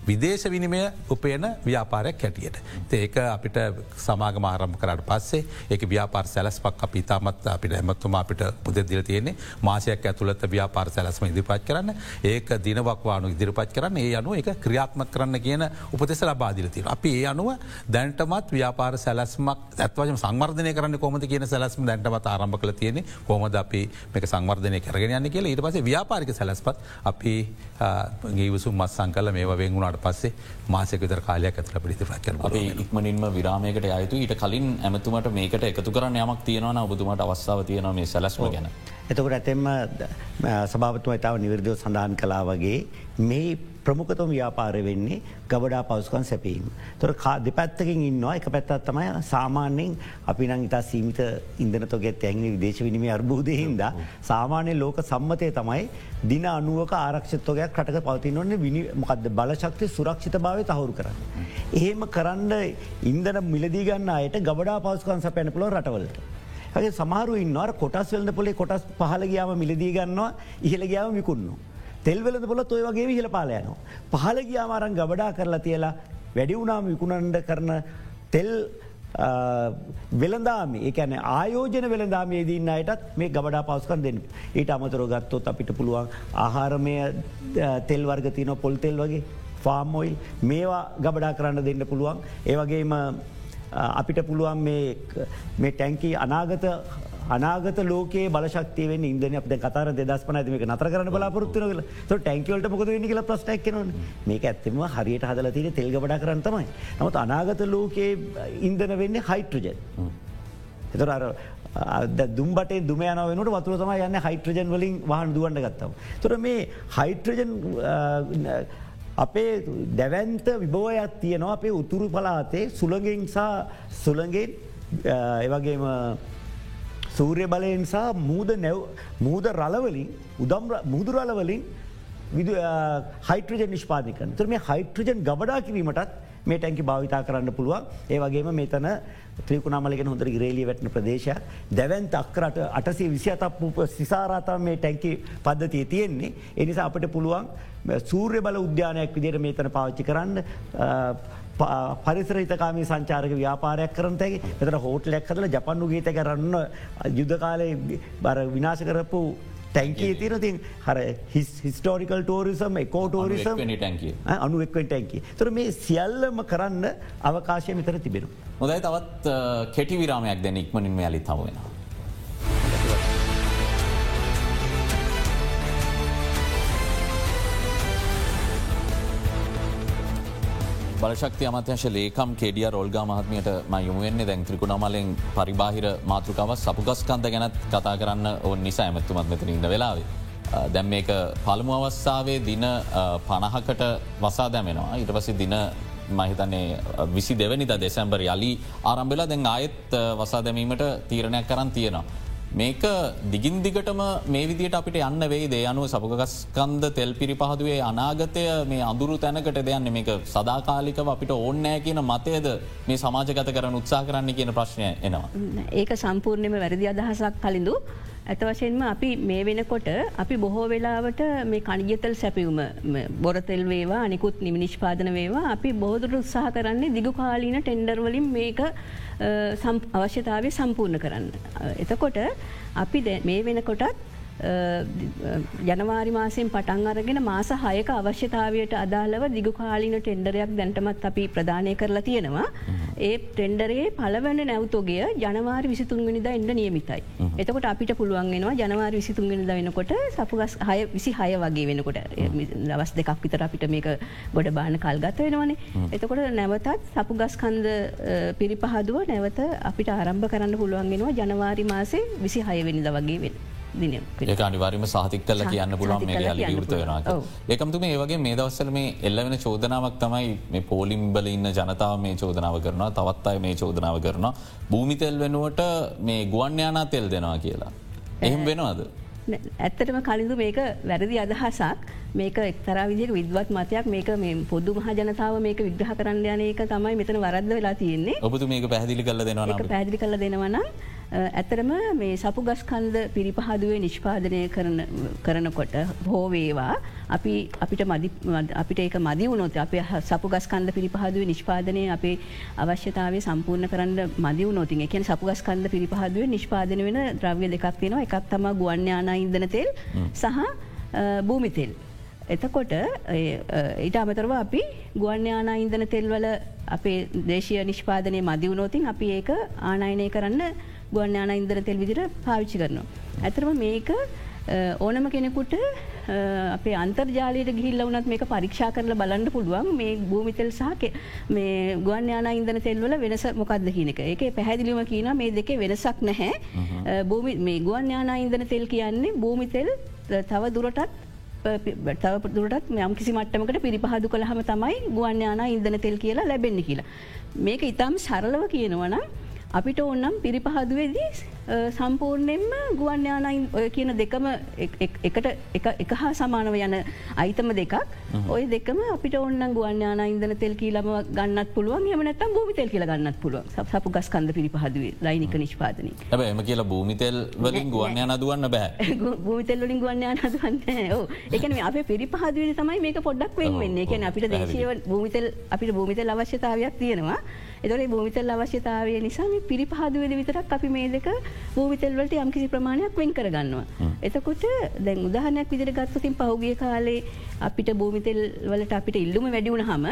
විදේශ විනිමය උපයන ව්‍යාපාරයක් හැටියට. ඒක අපිට සමාගම ආරම්භ කරට පස්සේ ඒක ව්‍යාපාර සැලස්පක් අපි තාමත් අපිට ඇමත්තුම අපිට පුදදිල තියෙන්නේ මාසයක් ඇතුළත ව්‍යාපාර සැලස්ම ඉදිරිපත් කරන්න ඒක දිනවක්වානු ඉදිරිපත් කරන්න ඒ අනුව එක ක්‍රියාත්ම කරන්න කියන උපදෙස ලබාදිලතින. අපි ඒ අනුව දැන්ටමත් ව්‍යාපාර සැලස්මක් ඇත්වජම සංවර්ධනය කරන්න කොමද කියන සැලස්ම දැන්ටමත් ආරම්භ කළ තියෙන කොමද අපි මේක සංවර්ධනය කරගෙන යන්න කියලා ඊට පසේ ව්‍යාපාරික සැලස්පත් අපි ගීවසුම් මත් සංකල මේ වෙන්ගුණට පස්සේ මාසක විතර කාලයක් ඇතල පිළිතිපත් කර අපි ඉක්මනින්ම විරාමයකට අයතු ඊට කලින් ඇමතුමට මේකට එකතු කරන්න යමක් තියෙනවා ඔබතුමට අවස්ථාව තියෙනවා මේ සැලස්ම ගැන. එතකොට ඇතෙම සභාපතුම ඉතාව නිවර්දයෝ සඳහන් කලා වගේ මේ ප්‍රමුඛතම ව්‍යාපාරය වෙන්නේ ගබඩා පවස්කන් සැපීම. තොර දෙපැත්තකින් ඉන්නවා එක පැත්තත් තමයි සාමාන්‍යයෙන් අපි නං ඉතා සීමිත ඉන්දනතොගෙත් ඇැනි විදේශ විනිම අර්බූදයහින්ද සාමාන්‍ය ලෝක සම්මතය තමයි දින අනුවක ආරක්ෂත්වයක් කටක පවතින ඔන්න මොකද බලශක්ති සුරක්ෂිත භාවය තහවුරු කරන්න. එහෙම කරන්න ඉන්දන මිලදීගන්න අයට ගබඩා පවස්කන් සැපැන පුලො රටවලට. ඇගේ සමාරු ඉන්නවර කොටස් වෙලද පොලේ කොටස් පහල ගයාම මිලදී ගන්නවා ඉහළ ගයාම විකුණු. තෙල්වෙලද පොලත් ඔය වගේ හිල පාලයනවා. පහල ගියාමාරන් ගබඩා කරලා තියලා වැඩි වුණාම විකුණන්ඩ කරන තෙල් වෙළදාම ඒකැන ආයෝජන වෙළදාමේ දන්න අයටත් මේ ගබඩා පවස්කන් දෙන්න. ඊට අමතර ගත්තොත් අපිට පුළුවන් ආහාරමය තෙල් වර්ගතින පොල් තෙල් වගේ ෆාම්මොයිල් මේවා ගබඩා කරන්න දෙන්න පුළුවන්. ඒවගේම අපිට පුළුවන් මේ ටැන්කි අනාගත අනාගත ලෝකේ බලශක්තිය ඉන්දන අප කතර දෙදස් පන ඇතික නතර කරන බලාපොරත්තුන ල ටැන්කවලට මොකද වෙනි කියල ප්‍රස්ටක්න මේක ඇත්තම හරියට හදල තින තෙල්ගබඩ කරන්න තමයි. නමුත් අනාගත ලෝකයේ ඉන්දන වෙන්නේ හයිට්‍රජන්. එතර අර දුම්බට දුම යන වෙනට වතුර තම යන්න හයිට්‍රජන් වලින් වහන් දුවන්ට ගත්තව. තොර මේ හයිට්‍රජන් අපේ දැවන්ත විබෝයක් තියනවා අපේ උතුරු පලාතේ සුළගෙන්සා සුළගෙන් ඒවගේම සූර්ය බලයෙන් සහ මූද නැව් මූද රලවලින් උදම් මුදුරලවලින් හයිට්‍රජන් නිෂ්පාතිකන් තුර මේ හයිට්‍රජන් ගබඩා කිරීමටත් මේ ටැන්කි භාවිතා කරන්න පුළුවන්. ඒ වගේම මේතන ත්‍රිකුණාමලගෙන හොඳර ග්‍රේලිය වැටන ප්‍රදේශයක් දැවන්ත අක්කරට අටසේ විසි අතප සිසාරාතම මේ ටැන්කි පද්ධතිය තියෙන්නේ. එනිසා අපට පුළුවන් සූර්ය බල උද්‍යානයක් විදියට මේතන පාච්චි කරන්න පරිසර හිතකාමී සංචාරක ව්‍යාපාරයක් කරනතැගේ එතට හෝටලයක් හදල ජපන්නු ගීත කරන්න යුද්ධ කාලය බර විනාශ කරපු ටැන්කේ තිරතින් හර හිස්ටෝරිකල් ටෝරිසම් එකෝටෝරිසම් අනුවෙක්වෙන් ටැන්කි තුර මේ සියල්ලම කරන්න අවකාශය මිතර තිබෙන. හොදයි තවත් කෙටි විරාමයක් දැන ඉක්මනින් යලි තමුවෙනවා. බලශක්ති අමත්‍යංශ ලේකම් කෙඩිය රෝල්ගා මහත්මයට ම යොමුවෙන්නේ දැන් ත්‍රිකුණමලෙන් පරිබාහිර මාතෘකාව සපුගස්කන්ද ගැනත් කතා කරන්න ඔවන් නිසා ඇමැත්තුමත් මෙතන ඉන්න වෙලාවේ. දැම් මේක පළමු අවස්ථාවේ දින පණහකට වසා දැමෙනවා ඉට පසි දින මහිතන්නේ විසි දෙවනිද දෙසැම්බර් යලි ආරම්භලා දැන් ආයෙත් වසා දැමීමට තීරණයක් කරන්න තියෙනවා. මේක දිගින් දිගටම මේ විදිට අපිට යන්න වේ දේ අනුව සපුගස්කන්ද තෙල් පිරිපහදුවේ අනාගතය මේ අඳුරු තැනකට දෙයන්න මේක සදාකාලිකව අපිට ඕන්නෑ කියන මතයද මේ සමාජගත කරන උත්සා කරන්න කියන ප්‍රශ්නය එනවා. ඒක සම්පූර්ණයම වැරදි අදහසක් කලින්ඳු ඇත වශයෙන්ම අපි මේ වෙනකොට අපි බොහෝ වෙලාවට මේ කනිගතල් සැපිවුම බොරතෙල් වේවා අනිකුත් නිමිනිෂ්පාදන වේවා අපි බෝදුර උත්සාහ කරන්නේ දිගු කාලීන ටෙන්ඩර්වලින් මේක අවශ්‍යතාවය සම්පූර්ණ කරන්න. එතකොට අපි මේ වෙනකොටත් ජනවාරි මාසයෙන් පටන් අරගෙන මාස හයක අවශ්‍යතාවයට අදාළව දිගුකාලින ටෙන්ඩරයක් දැන්ටමත් අපි ප්‍රධානය කරලා තියෙනවා. ඒ ටෙන්ඩරේ පලවන නැවතෝගේ ජනවාරි විසිතුන්ගනිද එන්න නියමිතයි. එතකොට අපිට පුළුවන්ගෙනවා ජනවාරි විසිතුන්ගෙනද වෙනකොට සපුගස් හය විසි හය වගේ වෙනකොට දවස් දෙකක් විතර අපිට මේක ගොඩ බාන කල්ගත වෙනවනේ. එතකොට නැවතත් සපුගස්කන්ද පිරිපහදුව නැවත අපිට ආරම්භ කරන්න පුළුවන්ගෙනවා ජනවාරි මාසේ විසි හයවෙනිද වගේ වෙන. ඒක අනිවාරම සාතික් කල කියන්න පුළුවන් මේ යලි විෘත වෙනවා ඒකමතුම ඒවගේ මේ දවස්සල මේ එල්ලවෙන චෝදනාවක් තමයි මේ පෝලිම්බල ඉන්න ජනතාව මේ චෝදනාව කරනවා තවත් අය මේ චෝදනාව කරනවා. භූමිතෙල් වෙනුවට මේ ගුවන්්‍යයානා තෙල් දෙනවා කියලා. එහෙම වෙනවාද. ඇත්තටම කලින්දු මේක වැරදි අදහසක්. මේක එක්තරා විදික විද්වත් මතයක්. මේක මේ පොදු මහ ජනතාව මේක විග්‍රහ කරන්න යන එක තමයි මෙතන වරද්ද වෙලා තියෙන්නේ. ඔබතු මේක පැදිලි කල දෙනවා පැදිලි කල දෙනවනම් ඇතරම මේ සපු ගස්කන්ද පිරිපහදුවේ නිෂ්පාදනය කරනකොට හෝවේවා අපි අපිට අපිට ඒක මදි වුණොත් අප සපු ගස්කන්ද පිරිපහදුව නිෂ්පාදනය අපේ අවශ්‍යතාව සම්පූර්ණ කරන්න මදි වුණොතින් එකන සපු ගස්කන්ද පිරිපහදුව නිෂ්පාදන වෙන ද්‍රව්‍ය දෙකක් තියෙනවා එකක් තම ගුවන්්‍යානා ඉදන තෙල් සහ භූමිතෙල්. එතකොට ඊට අමතරව අපි ගුවන්්‍යානා ඉන්දන තෙල්වල අපේ දේශය නිෂ්පාදනය මදිවුණෝතින් අපි ඒක ආනයනය කරන්න ගුවන්්‍යාන ඉන්දර තෙල් විදිර පාවිච්චි කරනවා. ඇතරම මේක ඕනම කෙනෙකුට අපේ අන්තර්ජාලයට ගිහිල්ල වනත් මේක පරීක්ෂා කරල බලන්න පුළුවන් මේ භූමිතෙල් සහක මේ ගුවන්්‍යාන ඉන්දන තෙල්වල වෙනස මොකක්ද කියනක එක පැහැදිලිම කියන මේ දෙකේ වෙනසක් නැහැ භූමි මේ ගුවන්්‍යාන ඉන්දන තෙල් කියන්නේ භූමිතෙල් තව දුරටත් තව දුරටත් යම් කිසි මට්ටමකට පිරිපහදු කළහම තමයි ගුවන්්‍යාන ඉන්දන තෙල් කියලා ලැබෙන්න කියලා. මේක ඉතාම් සරලව කියනවනම් අපිට ඔන්නම් පිරිපහදුවේදී සම්පූර්ණයෙන්ම ගුවන්්‍යානයින් ඔය කියන දෙකම එකට එක හා සමානව යන අයිතම දෙකක්. ඔය දෙකම අපිට ඔන්න ගුවන්්‍යාන ඉදන තෙල් කියීලම ගන්නත් පුළුවන්. යමනත්තම් භූමිතෙල් කියල ගන්නත් පුළුව සපු ගස්කන්ද පිරිපහදුවේ ලයිනික නිෂ්පාදන එම කියලා භූමිතෙල් වලින් ගුවන්්‍යාන දුවන්න බෑ. භූමිතෙල් වලින් ගුවන්්‍යාන දුවන්න එකන අප පිරිපහදුවේ තමයි මේක පොඩ්ඩක් වෙන් වෙන්නේ. එකන අපිට දේශය භූමිතෙල් අපිට භූමිතෙල් අවශ්‍යතාවයක් තියෙනවා එතොට භූමිතල් අවශ්‍යතාවය නිසා මේ පිරිපහදුවද විතරක් අපි මේ දෙක භූමිතල්වලට යම්කිසි ප්‍රමාණයක් වෙන් කරගන්නවා. එතකොට දැන් උදාහනයක් විදිර ගත්තුතින් පහුගිය කාලේ අපිට භූමිතෙල් වලට අපිට ඉල්ලුම වැඩිවුණ හම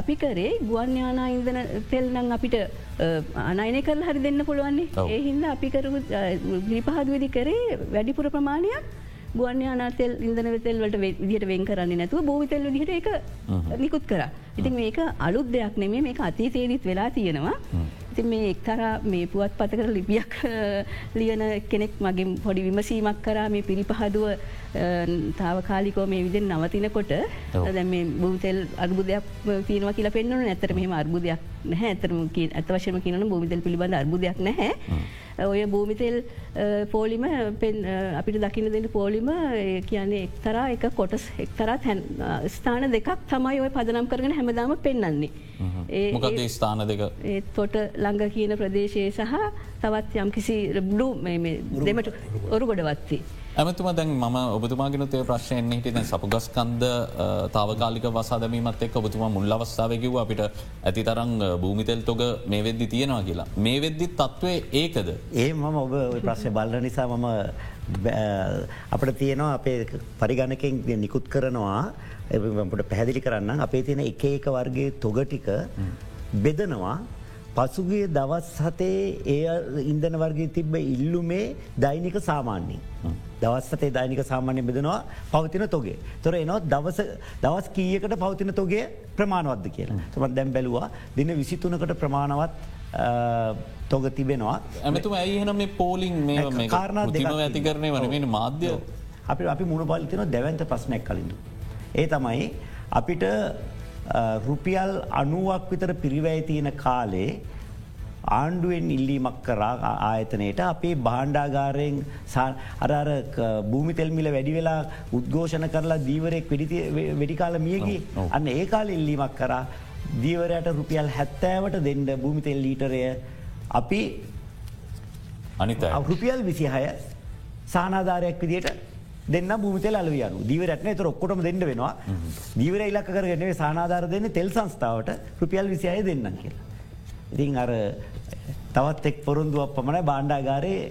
අපි කරේ ගුවන් යානා ඉන්දන තෙල් නං අපිට අනයනය කරල හරි දෙන්න පුළුවන්නේ. ඒ හින්ද අපි කරු ග්‍රීපහදුවදි කරේ වැඩිපුර ප්‍රමාණයක් ගුවන් යානාතෙල් ඉන්දන වෙතෙල් වලට විදිට වෙන් කරන්නේ නැතුව බෝවිතෙල් දිට එක නිකුත් කර. ඉතින් මේක අලුත් දෙයක් නෙමේ මේ අතීතයේදීත් වෙලා තියෙනවා. ඉතින් මේ එක්තර මේ පුවත් පතකර ලිපියක් ලියන කෙනෙක් මගින් පොඩි විමසීමක් කරා. මේ පිරිපහදුව තාවකාලිකෝ මේ විදිෙන් නවතිනකොට දැ මේ බූතෙල් අර්බුදයක් තියෙනවා කියලා පෙන්වන ඇතර මෙහම අර්බුදයක් නැහැ. ඇතරම ඇත වශයම කියනන බූමිතෙල් පිළිබඳ අර්බුදයක් නැහැ. ඔය භූමිතෙල් පෝලිම අපිට දකින දෙන්න පෝලිම කියන්නේ එක්තරා එක කොටස් එක්තරත් හැන් ස්ථාන දෙකක් තමයි ඔය පදනම් කරගෙන හැමදාම පෙන්න්නන්නේ. මොකද ස්ථාන දෙක තොට ළඟ කියන ප්‍රදේශයේ සහ තවත් යම් කිසි බ්ලු දෙමට ඔරු ගොඩවත්ති. ඇමතුම දැන් ම ඔබතුමාගෙනතය ප්‍රශ්යෙන් හිට දැන් සපුගස්කන්ද තාවකාලික වසාදමීමත් එක් ඔබතුමා මුල් අවස්ථාවකිව අපිට ඇති තරං භූමිතෙල් තොග මේ වෙද්දි තියෙනවා කියලා. මේ වෙද්දි තත්ත්වය ඒකද. ඒ මම ඔබ ප්‍රශ්ය බල්ල නිසා මම අපට තියෙනවා අපේ පරිගණකින් නිකුත් කරනවා එට පැහැදිලි කරන්න අපේ තියෙන එක ඒක වර්ගේ තොගටික බෙදනවා පසුගේ දවස් හතේ ඒ ඉන්දන වර්ගේ තිබ්බ ඉල්ලුමේ දෛනික සාමාන්‍යී. දවස්සතේ දෛනික සාමාන්‍ය බෙදනවා පවතින තොගේ. තොර එනොත් දවස කීයකට පවතින තොගේ ප්‍රමාණවද්ද කියලා. සමත් දැම් බැලවා දින විසිතුනකට ප්‍රමාණවත් තොග තිබෙනවා. ඇමතුම ඇයිහන මේ පෝලිං මේ කාරණ දින ඇති කරනය වනමෙන මාධ්‍ය අපි අපි මුණ පලිතන දැවන්ත ප්‍රශ්නයක් කලින්ඳු. ඒ තමයි අපිට රුපියල් අනුවක් විතර පිරිවැයි තියෙන කාලේ ආණ්ඩුවෙන් ඉල්ලීමක් කරා ආයතනයට අපේ බාණ්ඩාගාරයෙන් අරර භූමි තෙල්මිල වැඩි වෙලා උද්ඝෝෂණ කරලා දීවරෙක් වෙඩිකාල මියකි අන්න ඒකාල ඉල්ලීමක් කරා දීවරයට රුපියල් හැත්තෑවට දෙන්න භූමිතෙල් ලීටරය. අපි අනිත රුපියල් විසිහය සානාධාරයක් විදියට දෙන්න භූමිතෙල් අලවියනු දීවරටන තර ඔක්කොටම දෙන්න වෙනවා. දීවර ඉලක් කරගන්නේ සානාධාර දෙන්න තෙල් සංස්ථාවට රුපියල් විසිහය දෙන්න කියලා. ඉතින් අර තවත් එක් පොරුන්දුවක් පමණ බාණ්ඩාගාරයේ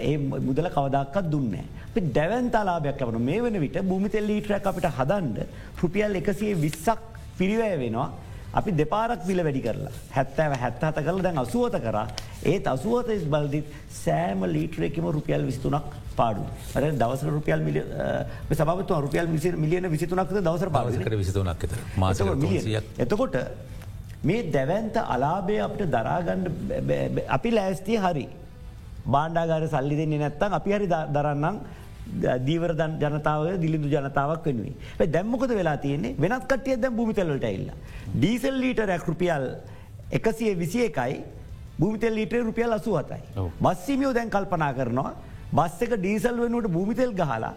ඒ මුදල කවදක්කත් දුන්නේ. අපි දැවන්තාලාභයක් ලබන මේ වන විට භූමිතෙල් ලීටරක් අපිට හදන්ඩ රුපියල් එකසිේ විස්සක් පිරිවෑ වෙනවා. අපි දෙපාරක් විල වැඩි කරලා. හැත්තෑව හැත්තහත කරල දැන් අසුවත කර. ඒත් අසුවත බල්දිත් සෑම ලීටරෙකම රුපියල් විස්තුනක් පාඩු ද දවස රුපියල් මිල සබතු රුපියල් මිසි මිලියන විසිතුනක්ද දවසර පාවිකර විසිතුනක් එතකොට මේ දැවන්ත අලාබය අපට දරාගණ්ඩ අපි ලෑස්තිය හරි. බාණ්ඩාගාර සල්ලි දෙන්නේ නැත්තන් අපි හරි දරන්නම් දීවර ජනතාව දිලිඳු ජනතාවක් වෙනුවේ දැම්මකොද වෙලා තියන්නේ වෙනත් කටිය දැම් භූමිතල්ලට එල්ල. ඩීසල් ලීට රැක්රුපියල් එකසිය විසිය එකයි භූමිතෙල් ලීටේ රුපියල් අසුවතයි. බස්සිමියෝ දැන් කල්පනා කරනවා බස් එක ඩීසල් වෙනුවට භූමිතෙල් ගහලා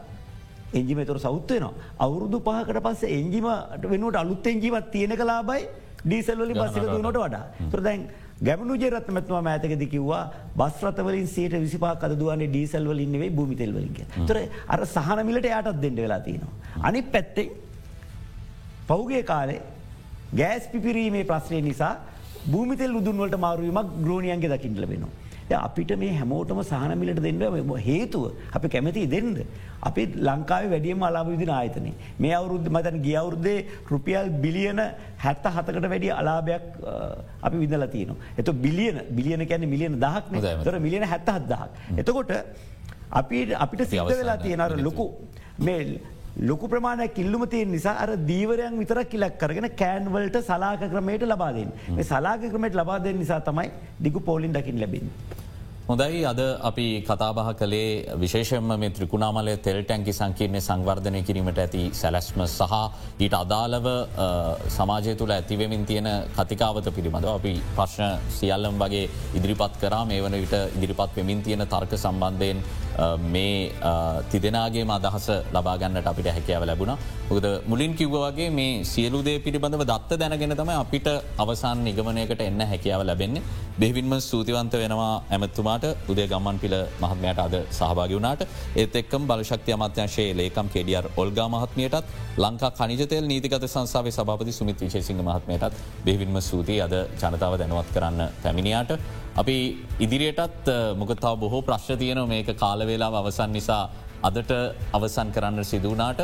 එංජිමතර සෞත්වයනවා. අවුරුදු පහකට පස්ස එංජිමට වෙනුවට අලුත් එංජිමත් තියෙන කලාබයි ඩීසල්වලි බස්සික දුනට වඩා. තුරදැන් ගැමනු ජරත් මැත්වා මෑතකද කිව්වා බස්රතවලින් සේට විසිපා කදුවන්නේ ඩීසල්වල ඉන්නවේ භූමිතෙල්වලින්ගේ. තොර අර සහනමිලට යටත් දෙන්න වෙලා තියෙනවා. අනි පැත්තෙන් පෞගේ කාලේ ගෑස් පිපිරීමේ ප්‍රශ්නය නිසා භූමිතෙල් උදුන්වලට මාරුවීමක් ග්‍රෝණියන්ගේ දකිින් ලබෙනවා. අපිට මේ හැමෝටම සහනමිලට දෙන්න හේතුව අපි කැමති දෙන්න. අපි ලංකාව වැඩියම අලාභ විදින ආයතනය. මේ අවුරුද්ධ මතන ගිය අවුරුද්දේ රුපියල් බිලියන හැත්ත හතකට වැඩිය අලාභයක් අපි විදල තියන. එත බිලියන බිලියන කැන මිලියන දහක් තර මිලියන හැත්ත හත්දහක්. එතකොට අපි අපිට සිද්ධ වෙලා තියෙනර ලොකු මේ ලොකු ප්‍රමාණයක් කිල්ලුම තියෙන් නිසා අර දීවරයන් විතර කිලක් කරගෙන කෑන්වලට සලාක ක්‍රමයට ලබාදෙන් මේ සලාක ක්‍රමයට ලබාදෙන් නිසා තමයි දිගු පෝලින් දකිින් ලැබින්. හොඳයි. අද අපි කතාබහ කළේ විශේෂම මේ ත්‍රිකුණාමලය තෙල් ටැන්කි සංකීර්ණය සංවර්ධනය කිරීමට ඇති සැලැස්ම සහ ඊට අදාළව සමාජය තුළ ඇතිවෙමින් තියෙන කතිකාවත පිළිබඳව අපි ප්‍රශ්න සියල්ලම් වගේ ඉදිරිපත් කරා. මේ වන විට ඉදිරිපත් වෙමින් තියෙන තර්ක සම්බන්ධයෙන් මේ තිදෙනගේ අදහස ලබාගන්නට අපිට හැකයාව ලැබුණ. ොද මුලින් කිව්වගේ මේ සියලුදේ පිළිබඳව දත්ත දැනගෙන තම අපිට අවසන් නිගමනයකට එන්න හැකියාව ලැබෙන්නේ. බෙහිවින්ම සූතිවන්ත වෙනවා ඇමත්තුමාට උදේ ගම්මන් පිළ මහත්මයට අද සහභාගි වුණට ඒත් එක්කම් බලශක්ති අමාත්‍යංශයේ ලේකම් කෙඩියර් ඔල්ගා මහත්මයටත් ලංකා කනිජතෙල් නීතිගත සංසාාවේ සභපති සුමිත් විශේසිංහ මහත්මයටත් බෙහිවින්ම සූතියි අද ජනතාව දැනුවත් කරන්න පැමිණියට. අපි ඉදිරියටත් මොකතාව බොහෝ ප්‍රශ්්‍ය තියන මේක කාලවෙලා අවසන් නිසා අදට අවසන් කරන්න සිදුවනාට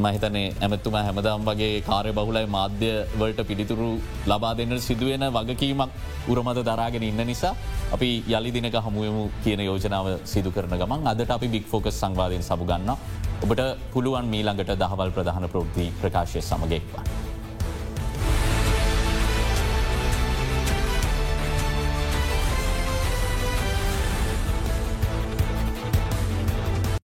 මහිතනේ ඇමතුම හැමදම් වගේ කාරය බහුලයි මාධ්‍ය වලට පිළිතුරු ලබා දෙන්න සිදුවෙන වගකීමක් උරමත දරාගෙන ඉන්න නිසා අපි යළි දිනක හමුවමු කියන යෝජනාව සිදු කරන ගමන් අදට අපි බික් ෆෝකස් සංවාධයෙන් සබගන්න ඔබට පුළුවන් මීළඟට දහවල් ප්‍රධාන ප්‍රෘති ප්‍රකාශය සමගෙක්වා.